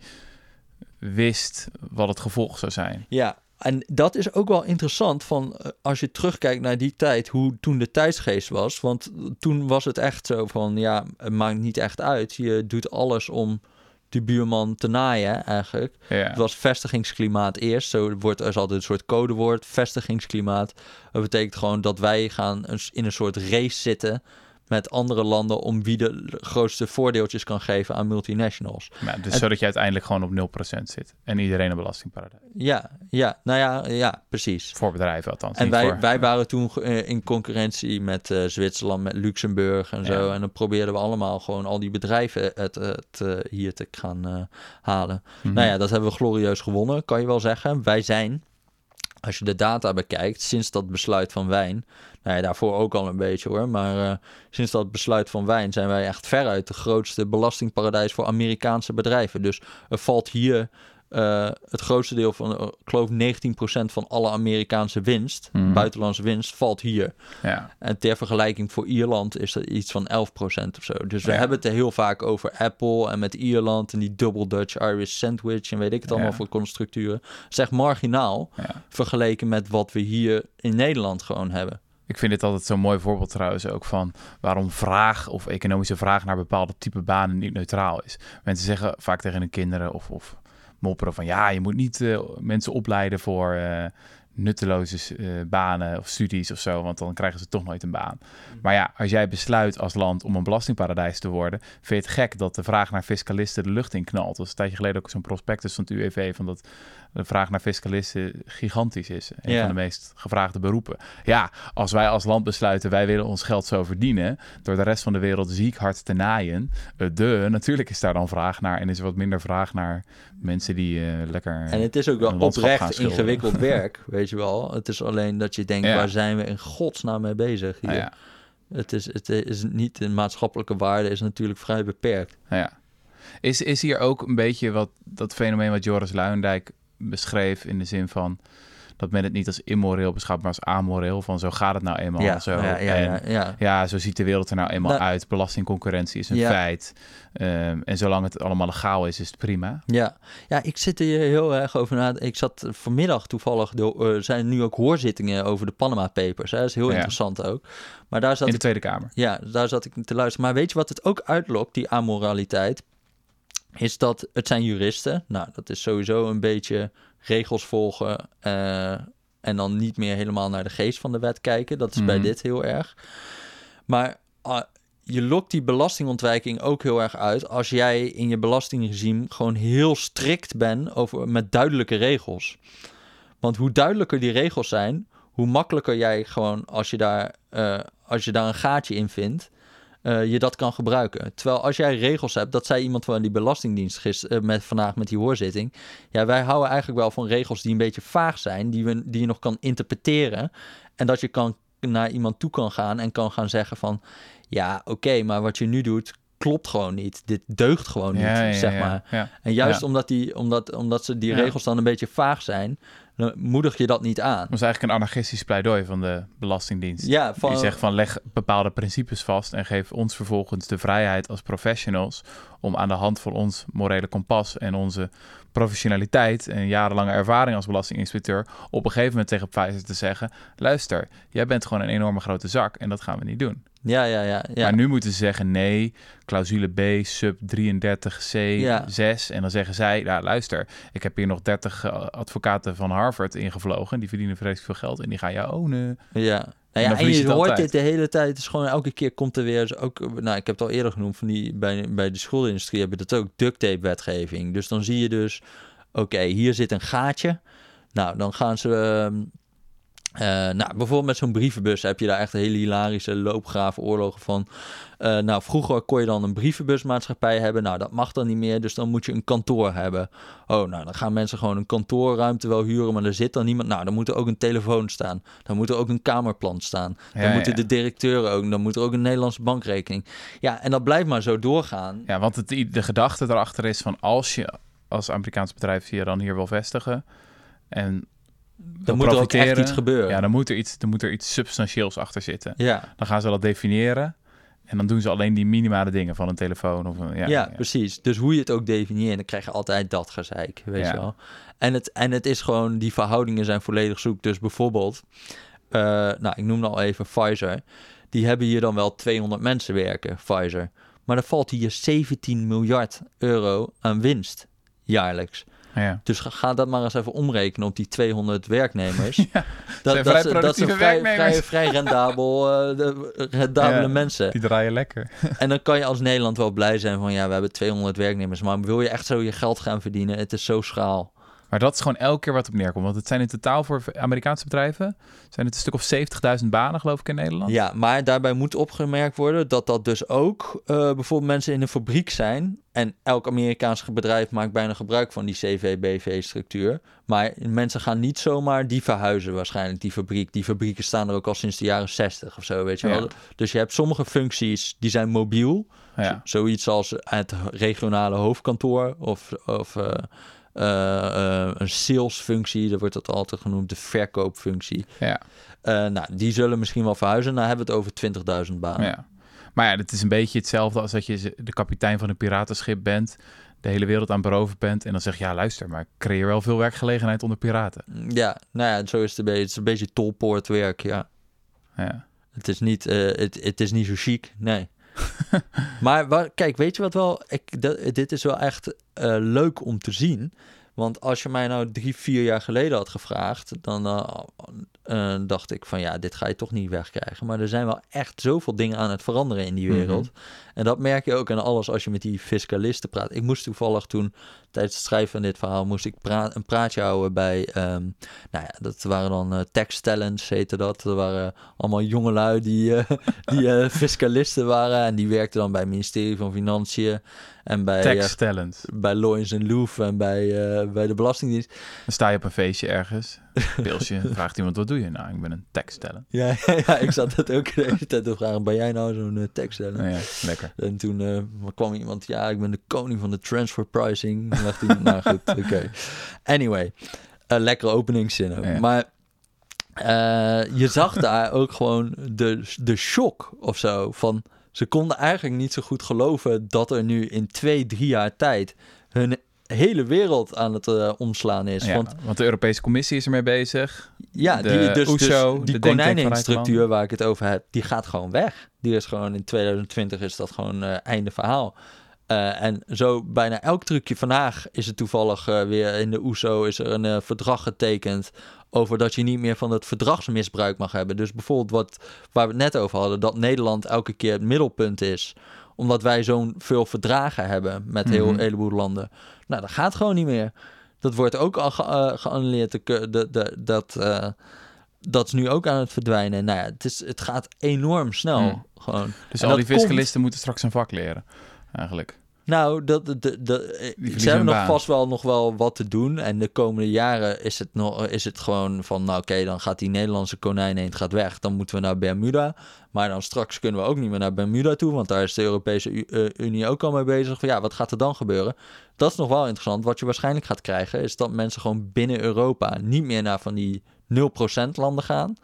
Speaker 2: wist wat het gevolg zou zijn.
Speaker 1: Ja, En dat is ook wel interessant van eh, als je terugkijkt naar die tijd, hoe toen de tijdsgeest was. Want toen was het echt zo van, ja, het maakt niet echt uit. Je doet alles om die buurman te naaien eigenlijk.
Speaker 2: Ja.
Speaker 1: Het was vestigingsklimaat eerst. Zo wordt er is altijd een soort codewoord, vestigingsklimaat. Dat betekent gewoon dat wij gaan in een soort race zitten met andere landen om wie de grootste voordeeltjes kan geven aan multinationals.
Speaker 2: Maar dus
Speaker 1: En-
Speaker 2: zodat je uiteindelijk gewoon op 0% zit. En iedereen een belastingparadijs.
Speaker 1: Ja, ja, nou ja, ja, precies.
Speaker 2: Voor bedrijven althans.
Speaker 1: En wij,
Speaker 2: voor-
Speaker 1: wij waren toen eh, in concurrentie met eh, Zwitserland, met Luxemburg en zo.
Speaker 2: Ja.
Speaker 1: En dan probeerden we allemaal gewoon al die bedrijven het, het, eh, hier te gaan halen.
Speaker 2: Mhm.
Speaker 1: Nou ja, dat hebben we glorieus gewonnen, kan je wel zeggen. Wij zijn, als je de data bekijkt, sinds dat besluit van Wijn... Nou ja, daarvoor ook al een beetje hoor. Maar eh, sinds dat besluit van Wijn zijn wij echt veruit de grootste belastingparadijs voor Amerikaanse bedrijven. Dus er valt hier eh, het grootste deel van, eh, ik geloof 19% van alle Amerikaanse winst,
Speaker 2: Mhm.
Speaker 1: buitenlandse winst, valt hier.
Speaker 2: Ja.
Speaker 1: En ter vergelijking voor Ierland is dat iets van 11% of zo. Dus we
Speaker 2: Ja.
Speaker 1: hebben het er heel vaak over Apple en met Ierland en die double Dutch Irish sandwich en weet ik het allemaal
Speaker 2: Ja.
Speaker 1: voor constructuren. Zeg marginaal vergeleken met wat we hier in Nederland gewoon hebben.
Speaker 2: Ik vind dit altijd zo'n mooi voorbeeld trouwens ook van waarom vraag of economische vraag naar bepaalde type banen niet neutraal is. Mensen zeggen vaak tegen hun kinderen of, of mopperen van ja, je moet niet eh, mensen opleiden voor eh, nutteloze eh, banen of studies of zo, want dan krijgen ze toch nooit een baan. Maar ja, als jij besluit als land om een belastingparadijs te worden, vind je het gek dat de vraag naar fiscalisten de lucht in knalt. Dat een tijdje geleden ook zo'n prospectus van het UWV van dat de vraag naar fiscalisten gigantisch is. Een
Speaker 1: Ja.
Speaker 2: van de meest gevraagde beroepen. Ja, als wij als land besluiten wij willen ons geld zo verdienen door de rest van de wereld ziek hard te naaien, eh, de, natuurlijk is daar dan vraag naar en is er wat minder vraag naar mensen die eh, lekker
Speaker 1: En het is ook wel oprecht ingewikkeld werk, weet je wel. Het is alleen dat je denkt,
Speaker 2: Ja.
Speaker 1: waar zijn we in godsnaam mee bezig hier?
Speaker 2: Ja,
Speaker 1: Het, is, het is niet, de maatschappelijke waarde is natuurlijk vrij beperkt.
Speaker 2: ja. Is, is hier ook een beetje wat dat fenomeen wat Joris Luijendijk beschreef in de zin van dat men het niet als immoreel beschouwt, maar als amoreel. Van zo gaat het nou eenmaal.
Speaker 1: ja,
Speaker 2: zo.
Speaker 1: ja, ja,
Speaker 2: en,
Speaker 1: ja, ja.
Speaker 2: Zo ziet de wereld er nou eenmaal
Speaker 1: Nou-
Speaker 2: uit. Belastingconcurrentie is een feit. Ehm, en zolang het allemaal legaal is, is het prima.
Speaker 1: Ja. ja, ik zit er hier heel erg over na. Ik zat vanmiddag toevallig, door, er zijn nu ook hoorzittingen over de Panama Papers. Hè? Dat is heel interessant ook. Maar daar zat
Speaker 2: In de
Speaker 1: ik,
Speaker 2: Tweede Kamer.
Speaker 1: ja, daar zat ik te luisteren. Maar weet je wat het ook uitlokt, die amoraliteit? Is dat het zijn juristen. Nou, dat is sowieso een beetje regels volgen. eh, en dan niet meer helemaal naar de geest van de wet kijken. Dat is bij
Speaker 2: Mhm.
Speaker 1: dit heel erg. Maar ah, je lokt die belastingontwijking ook heel erg uit als jij in je belastingregime gewoon heel strikt bent over, met duidelijke regels. Want hoe duidelijker die regels zijn, hoe makkelijker jij gewoon als je daar, eh, als je daar een gaatje in vindt, eh, je dat kan gebruiken. Terwijl als jij regels hebt, dat zei iemand van die Belastingdienst gisteren, met, vandaag met die hoorzitting. Ja, wij houden eigenlijk wel van regels die een beetje vaag zijn, die, we, die je nog kan interpreteren. En dat je kan naar iemand toe kan gaan en kan gaan zeggen van... ja, oké, maar wat je nu doet klopt gewoon niet. Dit deugt gewoon niet,
Speaker 2: Ja, ja,
Speaker 1: zeg maar.
Speaker 2: Ja.
Speaker 1: En juist omdat, die, omdat, omdat ze die regels dan een beetje vaag zijn... dan moedig je dat niet aan.
Speaker 2: Dat was eigenlijk een anarchistisch pleidooi van de Belastingdienst.
Speaker 1: Ja, van,
Speaker 2: Die zegt van leg bepaalde principes vast en geef ons vervolgens de vrijheid als professionals om aan de hand van ons morele kompas en onze professionaliteit en jarenlange ervaring als belastinginspecteur op een gegeven moment tegen Pfizer te zeggen: luister, jij bent gewoon een enorme grote zak en dat gaan we niet doen.
Speaker 1: Ja, ja, ja. ja.
Speaker 2: Maar nu moeten ze zeggen nee, clausule B, sub 33C,
Speaker 1: Ja.
Speaker 2: 6. En dan zeggen zij, ja, luister, ik heb hier nog 30 eh, advocaten van Harvard ingevlogen. Die verdienen vreselijk veel geld en die gaan jou ownen.
Speaker 1: Ja. Nou ja, en je
Speaker 2: je
Speaker 1: hoort dit de hele tijd. Het is gewoon elke keer komt er weer... Ook, nou, ik heb het al eerder genoemd. Van die, bij, bij de schoolindustrie hebben dat ook duct tape wetgeving. Dus dan zie je dus... Oké, hier zit een gaatje. Nou, dan gaan ze... ehm, eh, nou, bijvoorbeeld met zo'n brievenbus heb je daar echt hele hilarische loopgraven oorlogen van. Eh, nou, vroeger kon je dan een brievenbusmaatschappij hebben. Nou, dat mag dan niet meer, dus dan moet je een kantoor hebben. Oh, nou, dan gaan mensen gewoon een kantoorruimte wel huren, maar er zit dan niemand. Nou, dan moet er ook een telefoon staan. Dan moet er ook een kamerplan staan. Dan
Speaker 2: Ja,
Speaker 1: moeten
Speaker 2: ja.
Speaker 1: de directeuren ook. Dan moet er ook een Nederlandse bankrekening. Ja, en dat blijft maar zo doorgaan.
Speaker 2: Ja, want het, de gedachte erachter is van als je als Amerikaans bedrijf je dan hier wil vestigen en
Speaker 1: dan moet er ook echt iets gebeuren.
Speaker 2: Ja, dan moet er iets, dan moet er iets substantieels achter zitten.
Speaker 1: ja.
Speaker 2: Dan gaan ze dat definiëren. En dan doen ze alleen die minimale dingen van een telefoon. Of een, ja,
Speaker 1: Ja, precies. Dus hoe je het ook definieert, dan krijg je altijd dat gezeik, weet
Speaker 2: Ja.
Speaker 1: je wel. En het, en het is gewoon, die verhoudingen zijn volledig zoek. Dus bijvoorbeeld, eh, nou, ik noemde al even Pfizer. Die hebben hier dan wel 200 mensen werken, Pfizer. Maar dan valt hier 17 miljard euro aan winst jaarlijks.
Speaker 2: Ja.
Speaker 1: Dus ga, dat maar eens even omrekenen op die 200 werknemers.
Speaker 2: zijn
Speaker 1: dat,
Speaker 2: vrij
Speaker 1: dat, zijn- dat zijn vrij,
Speaker 2: werknemers.
Speaker 1: vrij, vrij rendabel, eh, de, rendabele
Speaker 2: Ja.
Speaker 1: mensen.
Speaker 2: Die draaien lekker.
Speaker 1: En dan kan je als Nederland wel blij zijn van ja, we hebben 200 werknemers. Maar wil je echt zo je geld gaan verdienen? Het is zo schaal.
Speaker 2: Maar dat is gewoon elke keer wat op neerkomt. Want het zijn in totaal voor Amerikaanse bedrijven... zijn het een stuk of 70.000 banen, geloof ik, in Nederland.
Speaker 1: Ja, maar daarbij moet opgemerkt worden dat dat dus ook eh, bijvoorbeeld mensen in een fabriek zijn. En elk Amerikaans bedrijf maakt bijna gebruik van die CV-BV-structuur. Maar mensen gaan niet zomaar die verhuizen waarschijnlijk, die fabriek. Die fabrieken staan er ook al sinds de jaren 60 of zo, weet je wel.
Speaker 2: Ja.
Speaker 1: Dus je hebt sommige functies die zijn mobiel.
Speaker 2: Ja.
Speaker 1: Zoiets als het regionale hoofdkantoor of, of eh, een salesfunctie, daar wordt dat altijd genoemd, de verkoopfunctie.
Speaker 2: Ja.
Speaker 1: Eh, nou, die zullen misschien wel verhuizen. Dan hebben we het over 20.000 banen.
Speaker 2: ja. Maar ja, het is een beetje hetzelfde als dat je de kapitein van een piratenschip bent... de hele wereld aan beroven bent... en dan zeg je, ja, luister, maar ik creëer wel veel werkgelegenheid onder piraten.
Speaker 1: Ja, nou ja, zo is het een beetje. Het is een beetje tolpoortwerk, ja.
Speaker 2: Ja.
Speaker 1: Het is niet, eh, het, het is niet zo chic, nee. maar kijk, weet je wat wel? Ik, dit is wel echt eh, leuk om te zien. Want als je mij nou drie, vier jaar geleden had gevraagd, dan eh, eh, dacht ik van ja, dit ga je toch niet wegkrijgen. Maar er zijn wel echt zoveel dingen aan het veranderen in die wereld. En dat merk je ook aan alles als je met die fiscalisten praat. Ik moest toevallig toen, tijdens het schrijven van dit verhaal, moest ik een praatje houden bij, ehm, nou ja, dat waren dan eh tax talents, heette dat. Dat waren allemaal jongelui die, eh, die fiscalisten waren. En die werkten dan bij het ministerie van Financiën en bij, eh,
Speaker 2: Tax talent.
Speaker 1: bij Loyens en Loef en bij, eh, bij de Belastingdienst.
Speaker 2: Dan sta je op een feestje ergens, pilsje, vraagt iemand, wat doe je? Nou, ik ben een tax talent.
Speaker 1: Ja, ja, ik zat dat ook de hele tijd te vragen. Ben jij nou zo'n uh, tax talent?
Speaker 2: Nou ja, lekker.
Speaker 1: En toen eh, kwam iemand, ja, ik ben de koning van de transfer pricing. Dacht hij, nou goed, oké. Anyway, eh, lekkere openingszin ook.
Speaker 2: Ja.
Speaker 1: Maar eh, je zag daar ook gewoon de, de shock of zo van... Ze konden eigenlijk niet zo goed geloven dat er nu in twee, drie jaar tijd... hun hele wereld aan het eh, omslaan is.
Speaker 2: Ja,
Speaker 1: Want
Speaker 2: want de Europese Commissie is ermee bezig.
Speaker 1: ja,
Speaker 2: De
Speaker 1: die, dus, dus
Speaker 2: de
Speaker 1: die konijnenstructuur
Speaker 2: Rijkland.
Speaker 1: waar ik het over heb, die gaat gewoon weg. Die is gewoon in 2020 is dat gewoon eh, einde verhaal. Eh, en zo bijna elk trucje vandaag is het toevallig eh, weer in de OESO is er een eh, verdrag getekend over dat je niet meer van het verdragsmisbruik mag hebben. Dus bijvoorbeeld wat waar we het net over hadden, dat Nederland elke keer het middelpunt is omdat wij zo'n veel verdragen hebben met heel,
Speaker 2: Mhm.
Speaker 1: een heleboel landen. Nou, dat gaat gewoon niet meer. Dat wordt ook al ge, geannuleerd. De, de, de, dat, dat is nu ook aan het verdwijnen. Nou ja, het, is, het gaat enorm snel.
Speaker 2: Hmm.
Speaker 1: Gewoon.
Speaker 2: Dus
Speaker 1: En
Speaker 2: al die fiscalisten moeten straks een vak leren, eigenlijk.
Speaker 1: Nou, dat, dat, dat, eh, ze hebben nog
Speaker 2: baan.
Speaker 1: vast wel nog wel wat te doen. En de komende jaren is het, nog, is het gewoon van... nou oké, dan gaat die Nederlandse konijn eend gaat weg. Dan moeten we naar Bermuda. Maar dan straks kunnen we ook niet meer naar Bermuda toe... want daar is de Europese eh, Unie ook al mee bezig. Van, ja, wat gaat er dan gebeuren? Dat is nog wel interessant. Wat je waarschijnlijk gaat krijgen... is dat mensen gewoon binnen Europa... niet meer naar van die 0% landen gaan...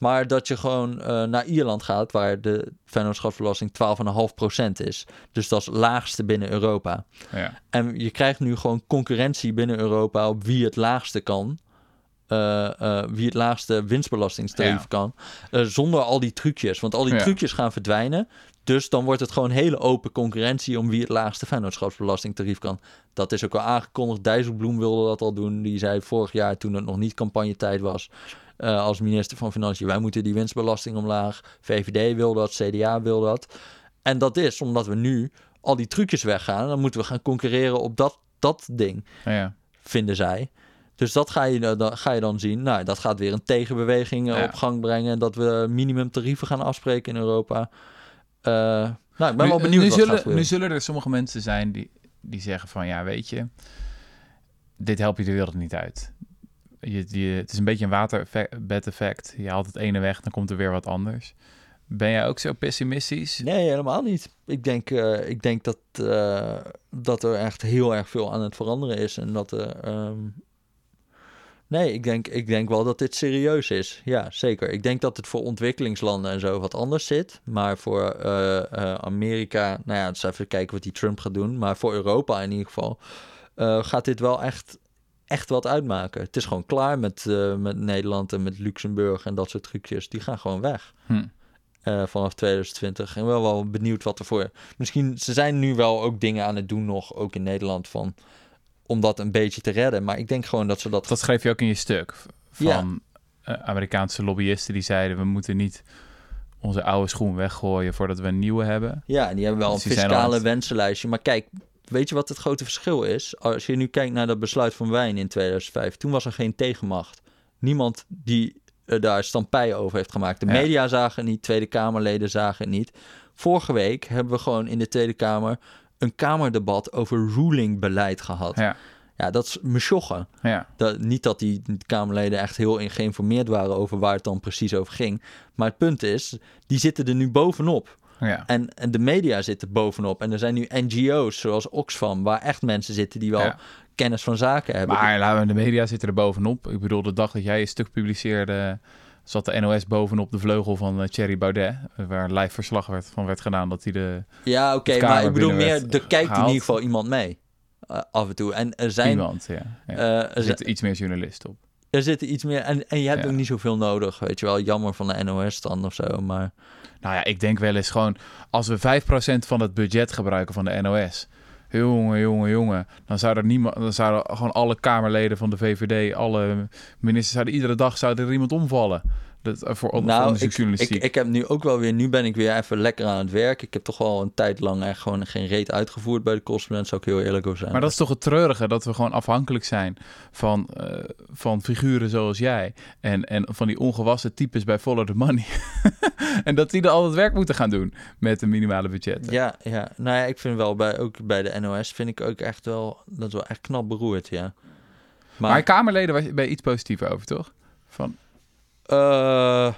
Speaker 1: Maar dat je gewoon eh, naar Ierland gaat, waar de vennootschapsbelasting 12,5% is. Dus dat is het laagste binnen Europa.
Speaker 2: Ja.
Speaker 1: En je krijgt nu gewoon concurrentie binnen Europa op wie het laagste kan. eh, eh, wie het laagste winstbelastingstarief
Speaker 2: Ja.
Speaker 1: kan. zonder al die trucjes. Want al die
Speaker 2: Ja.
Speaker 1: trucjes gaan verdwijnen. Dus dan wordt het gewoon hele open concurrentie om wie het laagste vennootschapsbelastingtarief kan. Dat is ook al aangekondigd. Dijsselbloem wilde dat al doen. Die zei vorig jaar, toen het nog niet campagnetijd was, eh, als minister van Financiën, wij moeten die winstbelasting omlaag. VVD wil dat, CDA wil dat. En dat is omdat we nu al die trucjes weggaan. Dan moeten we gaan concurreren op dat, dat ding,
Speaker 2: Ja.
Speaker 1: vinden zij. Dus dat ga je, dan, ga je dan zien. Nou, dat gaat weer een tegenbeweging eh,
Speaker 2: Ja.
Speaker 1: op gang brengen. Dat we minimumtarieven gaan afspreken in Europa. Eh, nou, ik ben
Speaker 2: Nu-
Speaker 1: wel benieuwd
Speaker 2: nu
Speaker 1: wat
Speaker 2: zullen,
Speaker 1: gaat.
Speaker 2: Nu zullen er sommige mensen zijn die, die zeggen van... ja, weet je, dit helpt je de wereld niet uit. Je, je, het is een beetje een waterbed effect. Je haalt het ene weg, dan komt er weer wat anders. Ben jij ook zo pessimistisch?
Speaker 1: Nee, helemaal niet. Ik denk, eh, ik denk dat, eh, dat er echt heel erg veel aan het veranderen is. En dat er. ehm, Nee, ik denk, ik denk wel dat dit serieus is. Ja, zeker. Ik denk dat het voor ontwikkelingslanden en zo wat anders zit. Maar voor eh, eh, Amerika, nou ja, dus even kijken wat die Trump gaat doen. Maar voor Europa in ieder geval eh, gaat dit wel echt, echt wat uitmaken. Het is gewoon klaar met, met Nederland en met Luxemburg en dat soort trucjes. Die gaan gewoon weg.
Speaker 2: Hm.
Speaker 1: vanaf 2020. En wel wel benieuwd wat er voor. Misschien, ze zijn nu wel ook dingen aan het doen nog, ook in Nederland, van om dat een beetje te redden. Maar ik denk gewoon dat ze dat.
Speaker 2: Dat schreef je ook in je stuk van
Speaker 1: Ja.
Speaker 2: eh, Amerikaanse lobbyisten die zeiden we moeten niet onze oude schoen weggooien voordat we een nieuwe hebben.
Speaker 1: Ja, en die hebben wel
Speaker 2: Dus
Speaker 1: een
Speaker 2: al
Speaker 1: fiscale wensenlijstje. Maar kijk, weet je wat het grote verschil is? Als je nu kijkt naar dat besluit van Wijn in 2005, toen was er geen tegenmacht. Niemand die eh, daar stampij over heeft gemaakt. De
Speaker 2: Ja.
Speaker 1: media zagen het niet, Tweede Kamerleden zagen het niet. Vorige week hebben we gewoon in de Tweede Kamer een Kamerdebat over rulingbeleid gehad. Ja,
Speaker 2: Ja,
Speaker 1: dat is me
Speaker 2: ja.
Speaker 1: Dat, niet dat die Kamerleden echt heel in geïnformeerd waren over waar het dan precies over ging. Maar het punt is, die zitten er nu bovenop.
Speaker 2: ja.
Speaker 1: En, en de media zitten bovenop. En er zijn nu NGO's zoals Oxfam, waar echt mensen zitten die wel
Speaker 2: Ja.
Speaker 1: kennis van zaken hebben.
Speaker 2: Maar laten we, de media zitten er bovenop. Ik bedoel, de dag dat jij je stuk publiceerde, zat de NOS bovenop de vleugel van eh, Thierry Baudet, waar live verslag werd, van werd gedaan dat hij de
Speaker 1: ja, oké, maar ik bedoel meer, er kijkt in ieder geval iemand mee. eh, af en toe. En er zijn.
Speaker 2: iemand, ja. ja.
Speaker 1: eh, er, zi-
Speaker 2: zitten iets meer journalisten op.
Speaker 1: er zitten iets meer. En, en je hebt
Speaker 2: Ja.
Speaker 1: ook niet zoveel nodig. Weet je wel, jammer van de NOS dan of zo. Maar
Speaker 2: Nou ja, ik denk wel eens gewoon, als we 5% van het budget gebruiken van de NOS, jongen, jongen, jongen, dan zouden niemand, dan zouden gewoon alle Kamerleden van de VVD, alle ministers, zouden iedere dag zou er iemand omvallen. Dat, eh, voor,
Speaker 1: nou, ik, ik, ik heb nu ook wel weer. Nu ben ik weer even lekker aan het werk. Ik heb toch wel een tijd lang echt gewoon geen reet uitgevoerd bij de correspondent. Zou ik heel eerlijk over zijn.
Speaker 2: Maar dat is toch het treurige, dat we gewoon afhankelijk zijn van, eh, van figuren zoals jij. En, en van die ongewassen types bij Follow the Money. en dat die er al het werk moeten gaan doen met een minimale budget.
Speaker 1: Ja, ja. Nou ja, ik vind wel bij, ook bij de NOS vind ik ook echt wel, dat is wel echt knap beroerd, ja.
Speaker 2: Maar,
Speaker 1: Maar,
Speaker 2: Kamerleden was je iets positiever over, toch? Van,
Speaker 1: eh,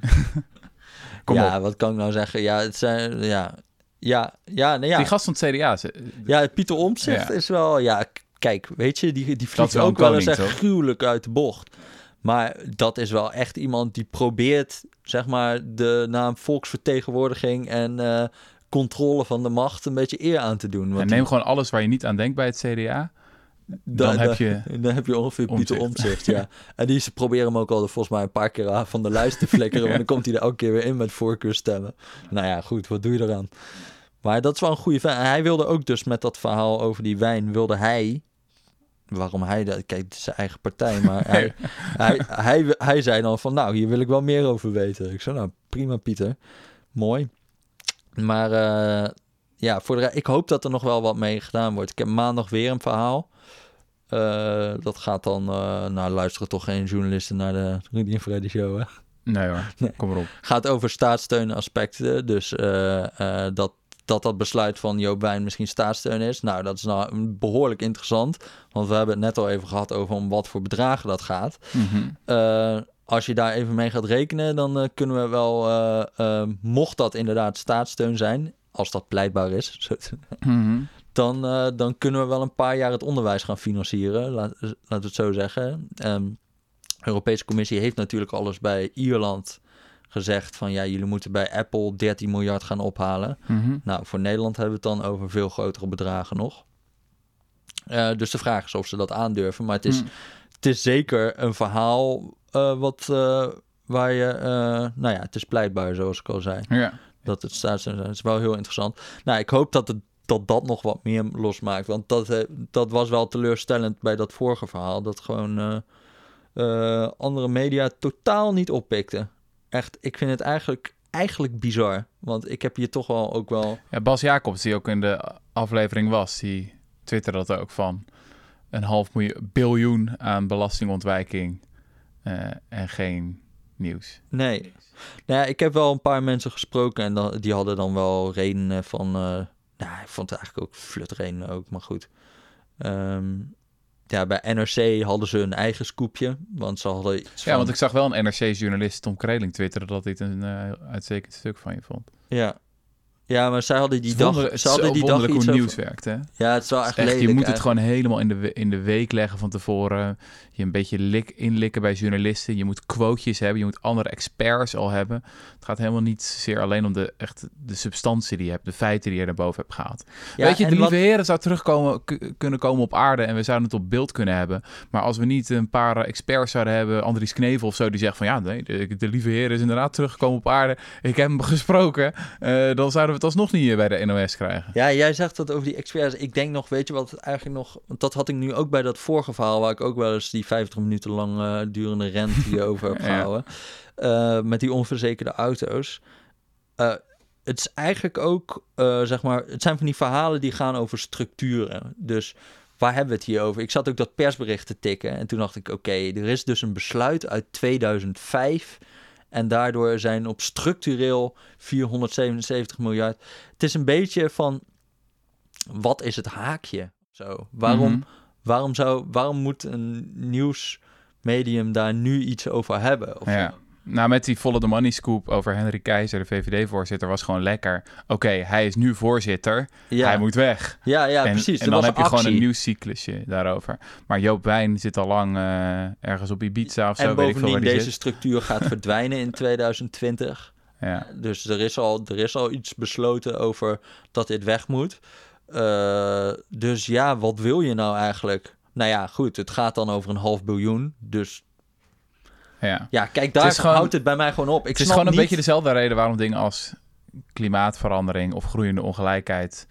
Speaker 2: kom
Speaker 1: ja,
Speaker 2: op.
Speaker 1: wat kan ik nou zeggen? Ja, het zijn, ja, ja, ja, nee, ja.
Speaker 2: Die gast van het CDA, ze-
Speaker 1: ja, Pieter Omtzigt
Speaker 2: Ja.
Speaker 1: is wel, ja, kijk, weet je, die, die vliegt
Speaker 2: wel
Speaker 1: ook wel eens echt
Speaker 2: toch?
Speaker 1: gruwelijk uit de bocht. Maar dat is wel echt iemand die probeert, zeg maar, de naam volksvertegenwoordiging en eh, controle van de macht een beetje eer aan te doen.
Speaker 2: En
Speaker 1: die-
Speaker 2: neem gewoon alles waar je niet aan denkt bij het CDA. Dan
Speaker 1: Da-
Speaker 2: heb je
Speaker 1: Dan heb je ongeveer Pieter
Speaker 2: Omtzigt.
Speaker 1: Ja. En die ze proberen hem ook al volgens mij een paar keer van de lijst te flikkeren. Want dan komt hij er elke keer weer in met voorkeurstemmen. Nou ja, goed, wat doe je eraan? Maar dat is wel een goede. En hij wilde ook dus met dat verhaal over die wijn, wilde hij... Waarom hij dat... Kijk, het is zijn eigen partij, maar hij, hij, hij, hij zei dan van... Nou, hier wil ik wel meer over weten. Ik zei, nou, prima Pieter. Mooi. Maar eh, ja, voor de, ik hoop dat er nog wel wat mee gedaan wordt. Ik heb maandag weer een verhaal. Eh, dat gaat dan, eh, nou luisteren toch geen journalisten naar de Rudy en Freddy show. Hè?
Speaker 2: Nee hoor,
Speaker 1: Nee.
Speaker 2: kom erop.
Speaker 1: Gaat over staatssteunaspecten. Dus eh, dat, dat dat besluit van Joop Wijn misschien staatssteun is. Nou, dat is nou behoorlijk interessant. Want we hebben het net al even gehad over om wat voor bedragen dat gaat.
Speaker 2: Mhm.
Speaker 1: Als je daar even mee gaat rekenen, dan kunnen we wel, mocht dat inderdaad staatssteun zijn, als dat pleitbaar is,
Speaker 2: Mhm.
Speaker 1: dan, eh, dan kunnen we wel een paar jaar het onderwijs gaan financieren. Laat, laten we het zo zeggen. Ehm, de Europese Commissie heeft natuurlijk alles bij Ierland gezegd van ja, jullie moeten bij Apple 13 miljard gaan ophalen.
Speaker 2: Mhm.
Speaker 1: Nou, voor Nederland hebben we het dan over veel grotere bedragen nog. Eh, dus de vraag is of ze dat aandurven. Maar het is,
Speaker 2: Mhm.
Speaker 1: het is zeker een verhaal eh, wat, waar je... nou ja, het is pleitbaar, zoals ik al zei
Speaker 2: Ja.
Speaker 1: Dat het staatssteun zijn. Dat is wel heel interessant. Nou, ik hoop dat het, dat, dat nog wat meer losmaakt. Want dat, eh, dat was wel teleurstellend bij dat vorige verhaal. Dat gewoon eh, eh, andere media totaal niet oppikten. Echt, ik vind het eigenlijk, eigenlijk bizar. Want ik heb hier toch wel ook wel...
Speaker 2: Ja, Bas Jacobs, die ook in de aflevering was, die twitterde dat ook van een half miljoen, biljoen aan belastingontwijking en geen nieuws.
Speaker 1: Nee. Nou ja, ik heb wel een paar mensen gesproken en dan, die hadden dan wel redenen van... eh, nou, ik vond het eigenlijk ook flutredenen ook, maar goed. Ehm, ja, bij NRC hadden ze hun eigen scoopje, want ze hadden iets
Speaker 2: Ja,
Speaker 1: van-
Speaker 2: want ik zag wel een NRC-journalist Tom Kreling twitteren dat dit een eh uitstekend stuk van je vond.
Speaker 1: Ja. Ja, maar zij hadden die dag, ze hadden die dag
Speaker 2: wonderlijk
Speaker 1: iets
Speaker 2: hoe
Speaker 1: over-
Speaker 2: nieuws werkt, hè?
Speaker 1: Ja, het is wel echt,
Speaker 2: Echt, je
Speaker 1: lelijk
Speaker 2: moet het gewoon helemaal in de, in de week leggen van tevoren. Je een beetje lik, inlikken bij journalisten. Je moet quotejes hebben. Je moet andere experts al hebben. Het gaat helemaal niet zozeer alleen om de, echt de substantie die je hebt. De feiten die je naar boven hebt gehaald.
Speaker 1: Ja,
Speaker 2: Weet je, de lieve
Speaker 1: wat-
Speaker 2: heren zou terugkomen kunnen komen op aarde. En we zouden het op beeld kunnen hebben. Maar als we niet een paar experts zouden hebben. Andries Knevel of zo. Die zegt van ja, nee, de, de lieve heer is inderdaad teruggekomen op aarde. Ik heb hem gesproken. eh, dan zouden we het alsnog niet bij de NOS krijgen.
Speaker 1: Ja, jij zegt dat over die experts. Ik denk nog, weet je wat eigenlijk nog... Want dat had ik nu ook bij dat vorige verhaal... waar ik ook wel eens die 50 minuten lang eh, durende rent hierover heb
Speaker 2: Ja.
Speaker 1: gehouden. eh, met die onverzekerde auto's. Eh, het is eigenlijk ook, eh, zeg maar... Het zijn van die verhalen die gaan over structuren. Dus waar hebben we het hier over? Ik zat ook dat persbericht te tikken. En toen dacht ik, oké, er is dus een besluit uit 2005... En daardoor zijn op structureel 477 miljard. Het is een beetje van wat is het haakje? Zo, waarom,
Speaker 2: Mhm.
Speaker 1: waarom, zou, waarom moet een nieuwsmedium daar nu iets over hebben? Of
Speaker 2: Ja. Nou, met die volle de money scoop over Henry Keizer, de VVD-voorzitter, was gewoon lekker. Oké, hij is nu voorzitter,
Speaker 1: ja,
Speaker 2: hij moet weg.
Speaker 1: ja, ja
Speaker 2: en,
Speaker 1: precies.
Speaker 2: En dan
Speaker 1: was
Speaker 2: heb je gewoon een nieuwscyclusje daarover. Maar Joop Wijn zit al lang eh, ergens op Ibiza of zo,
Speaker 1: En
Speaker 2: weet ik veel waar
Speaker 1: bovendien,
Speaker 2: die
Speaker 1: deze
Speaker 2: zit.
Speaker 1: structuur gaat verdwijnen in 2020.
Speaker 2: Ja.
Speaker 1: Dus er is, al, er is al iets besloten over dat dit weg moet. Eh, dus ja, wat wil je nou eigenlijk? Nou ja, goed, het gaat dan over een half biljoen. Dus
Speaker 2: ja.
Speaker 1: ja, kijk, daar
Speaker 2: gewoon-
Speaker 1: houdt het bij mij gewoon op. Ik
Speaker 2: Het is gewoon een
Speaker 1: niet...
Speaker 2: beetje dezelfde reden waarom dingen als klimaatverandering of groeiende ongelijkheid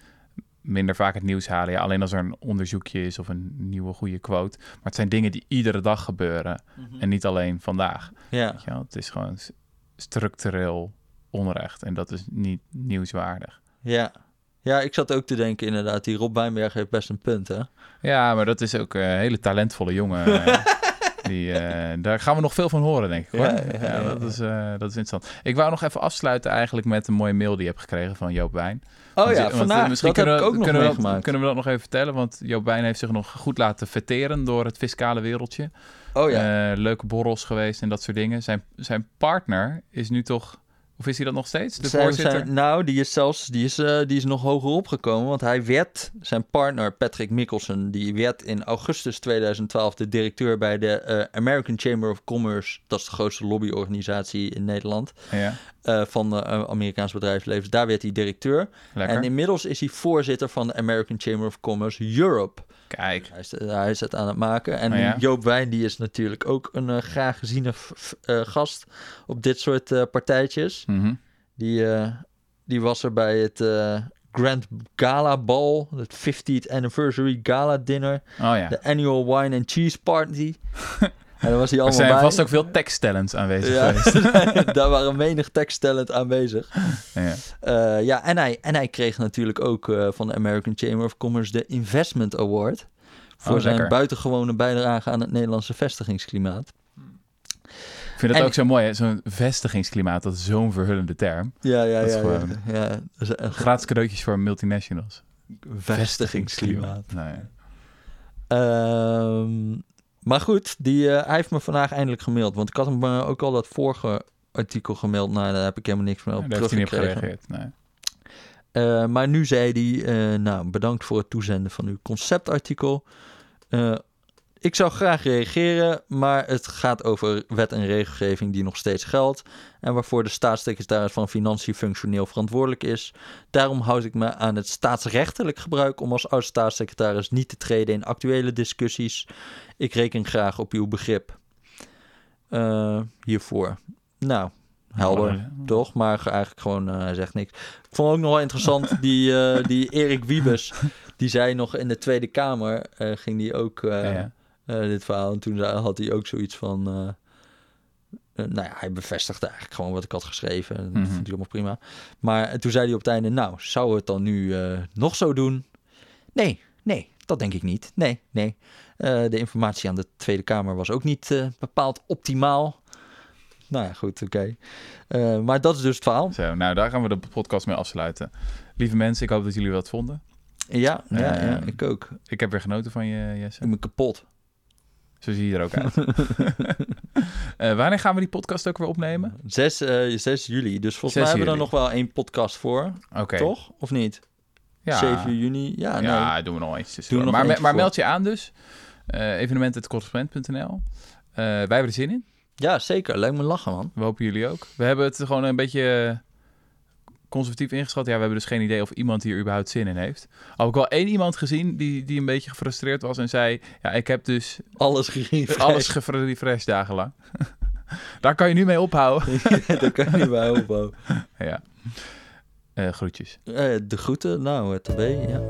Speaker 2: minder vaak het nieuws halen. Ja, alleen als er een onderzoekje is of een nieuwe goede quote. Maar het zijn dingen die iedere dag gebeuren
Speaker 1: Mhm.
Speaker 2: en niet alleen vandaag.
Speaker 1: Ja,
Speaker 2: Weet je wel? Het is gewoon structureel onrecht en dat is niet nieuwswaardig.
Speaker 1: ja. Ja, ik zat ook te denken inderdaad, die Rob Wijnberg heeft best een punt, hè?
Speaker 2: Ja, maar dat is ook een hele talentvolle jongen. eh, die, eh, daar gaan we nog veel van horen, denk ik. Hoor.
Speaker 1: Ja,
Speaker 2: Ja,
Speaker 1: ja, ja,
Speaker 2: dat, is, eh, dat is interessant. Ik wou nog even afsluiten eigenlijk met een mooie mail die je hebt gekregen van Joop Wijn.
Speaker 1: Oh
Speaker 2: Want
Speaker 1: ja,
Speaker 2: want,
Speaker 1: vandaag,
Speaker 2: eh, misschien
Speaker 1: dat heb
Speaker 2: kunnen
Speaker 1: ik
Speaker 2: we-
Speaker 1: ook nog
Speaker 2: kunnen we dat-
Speaker 1: meegemaakt.
Speaker 2: kunnen we dat nog even vertellen? Want Joop Wijn heeft zich nog goed laten verteren door het fiscale wereldje.
Speaker 1: Oh ja.
Speaker 2: Eh, leuke borrels geweest en dat soort dingen. Zijn, zijn partner is nu toch... Of is hij dat nog steeds? De
Speaker 1: Zijn-
Speaker 2: voorzitter?
Speaker 1: zijn- nou, die is zelfs die is, eh, die is nog hoger opgekomen. Want hij werd, zijn partner Patrick Mikkelsen, die werd in augustus 2012 de directeur bij de eh, American Chamber of Commerce. Dat is de grootste lobbyorganisatie in Nederland.
Speaker 2: Ja,
Speaker 1: eh, van de Amerikaanse bedrijfsleven. Daar werd hij directeur.
Speaker 2: lekker.
Speaker 1: En inmiddels is hij voorzitter van de American Chamber of Commerce Europe.
Speaker 2: Kijk.
Speaker 1: Hij is, hij is het aan het maken. En
Speaker 2: Oh ja?
Speaker 1: Joop Wijn, die is natuurlijk ook een eh, graag geziene eh, gast op dit soort eh, partijtjes.
Speaker 2: Mhm.
Speaker 1: Die, die was er bij het Grand Gala Ball, het 50th Anniversary Gala Dinner,
Speaker 2: Oh ja.
Speaker 1: de Annual Wine and Cheese Party. en daar was hij
Speaker 2: Er
Speaker 1: allemaal
Speaker 2: zijn
Speaker 1: bij.
Speaker 2: vast ook veel teksttalents aanwezig
Speaker 1: ja,
Speaker 2: geweest.
Speaker 1: daar waren menig teksttalent aanwezig.
Speaker 2: Ja.
Speaker 1: Eh, ja, en hij, en hij kreeg natuurlijk ook eh, van de American Chamber of Commerce de Investment Award. Voor
Speaker 2: Oh,
Speaker 1: zijn
Speaker 2: lekker.
Speaker 1: buitengewone bijdrage aan het Nederlandse vestigingsklimaat.
Speaker 2: Ik vind
Speaker 1: En-
Speaker 2: ook zo mooi, zo'n vestigingsklimaat, dat is zo'n verhullende term.
Speaker 1: Ja, ja,
Speaker 2: Dat is
Speaker 1: ja.
Speaker 2: gewoon-
Speaker 1: ja, ja. Dat is echt
Speaker 2: Gratis cadeautjes voor multinationals.
Speaker 1: vestigingsklimaat.
Speaker 2: Nee.
Speaker 1: Ehm, maar goed, die, eh, hij heeft me vandaag eindelijk gemaild. Want ik had hem eh, ook al dat vorige artikel gemaild. Nou, daar heb ik helemaal niks meer op
Speaker 2: Daar heeft hij niet op
Speaker 1: teruggekregen.
Speaker 2: gereageerd. Nee.
Speaker 1: Eh, maar nu zei hij, nou, bedankt voor het toezenden van uw conceptartikel. Ik zou graag reageren, maar het gaat over wet en regelgeving die nog steeds geldt en waarvoor de staatssecretaris van Financiën functioneel verantwoordelijk is. Daarom houd ik me aan het staatsrechtelijk gebruik om als oud-staatssecretaris niet te treden in actuele discussies. Ik reken graag op uw begrip eh, hiervoor. Nou, helder toch? Maar ge- eigenlijk gewoon, eh, hij zegt niks. Ik vond ook nog wel interessant, die, eh, die Erik Wiebes, die zei nog in de Tweede Kamer, ging die ook
Speaker 2: Ja, ja.
Speaker 1: Eh, dit verhaal. En toen zei- had hij ook zoiets van, eh, eh, nou ja, hij bevestigde eigenlijk gewoon wat ik had geschreven. En Dat
Speaker 2: Mhm.
Speaker 1: vond hij allemaal prima. Maar toen zei hij op het einde, nou, zou we het dan nu nog zo doen? Nee, nee, dat denk ik niet. Nee, nee. De informatie aan de Tweede Kamer was ook niet bepaald optimaal. Nou ja, goed, oké. Maar dat is dus het verhaal.
Speaker 2: Zo, nou, daar gaan we de podcast mee afsluiten. Lieve mensen, ik hoop dat jullie wat vonden.
Speaker 1: Ja, ja, ja
Speaker 2: Eh,
Speaker 1: ik ook.
Speaker 2: Ik heb weer genoten van je, Jesse.
Speaker 1: Ik ben kapot.
Speaker 2: Zo zie je er ook uit. Eh, wanneer gaan we die podcast ook weer opnemen?
Speaker 1: 6, eh 6 juli. Dus volgens
Speaker 2: 6
Speaker 1: mij hebben we er nog wel één podcast voor. Toch? Of niet?
Speaker 2: Ja.
Speaker 1: 7 juni? Ja, nee.
Speaker 2: Ja, doen we nog eens.
Speaker 1: Doen we nog
Speaker 2: maar, maar meld je aan dus. Uh, Eh, Wij hebben er zin in.
Speaker 1: Ja, zeker. Lijkt me lachen, man.
Speaker 2: We hopen jullie ook. We hebben het gewoon een beetje eh, conservatief ingeschat. Ja, we hebben dus geen idee of iemand hier überhaupt zin in heeft. Al heb ik wel één iemand gezien die, die een beetje gefrustreerd was en zei... Ja, ik heb dus
Speaker 1: Alles gerefreshed.
Speaker 2: alles gefrefreshed dagenlang. Daar kan je nu mee ophouden.
Speaker 1: Daar kan je niet bij opbouwen.
Speaker 2: ja. Eh, groetjes.
Speaker 1: Eh, de groeten. Nou, het B, ja.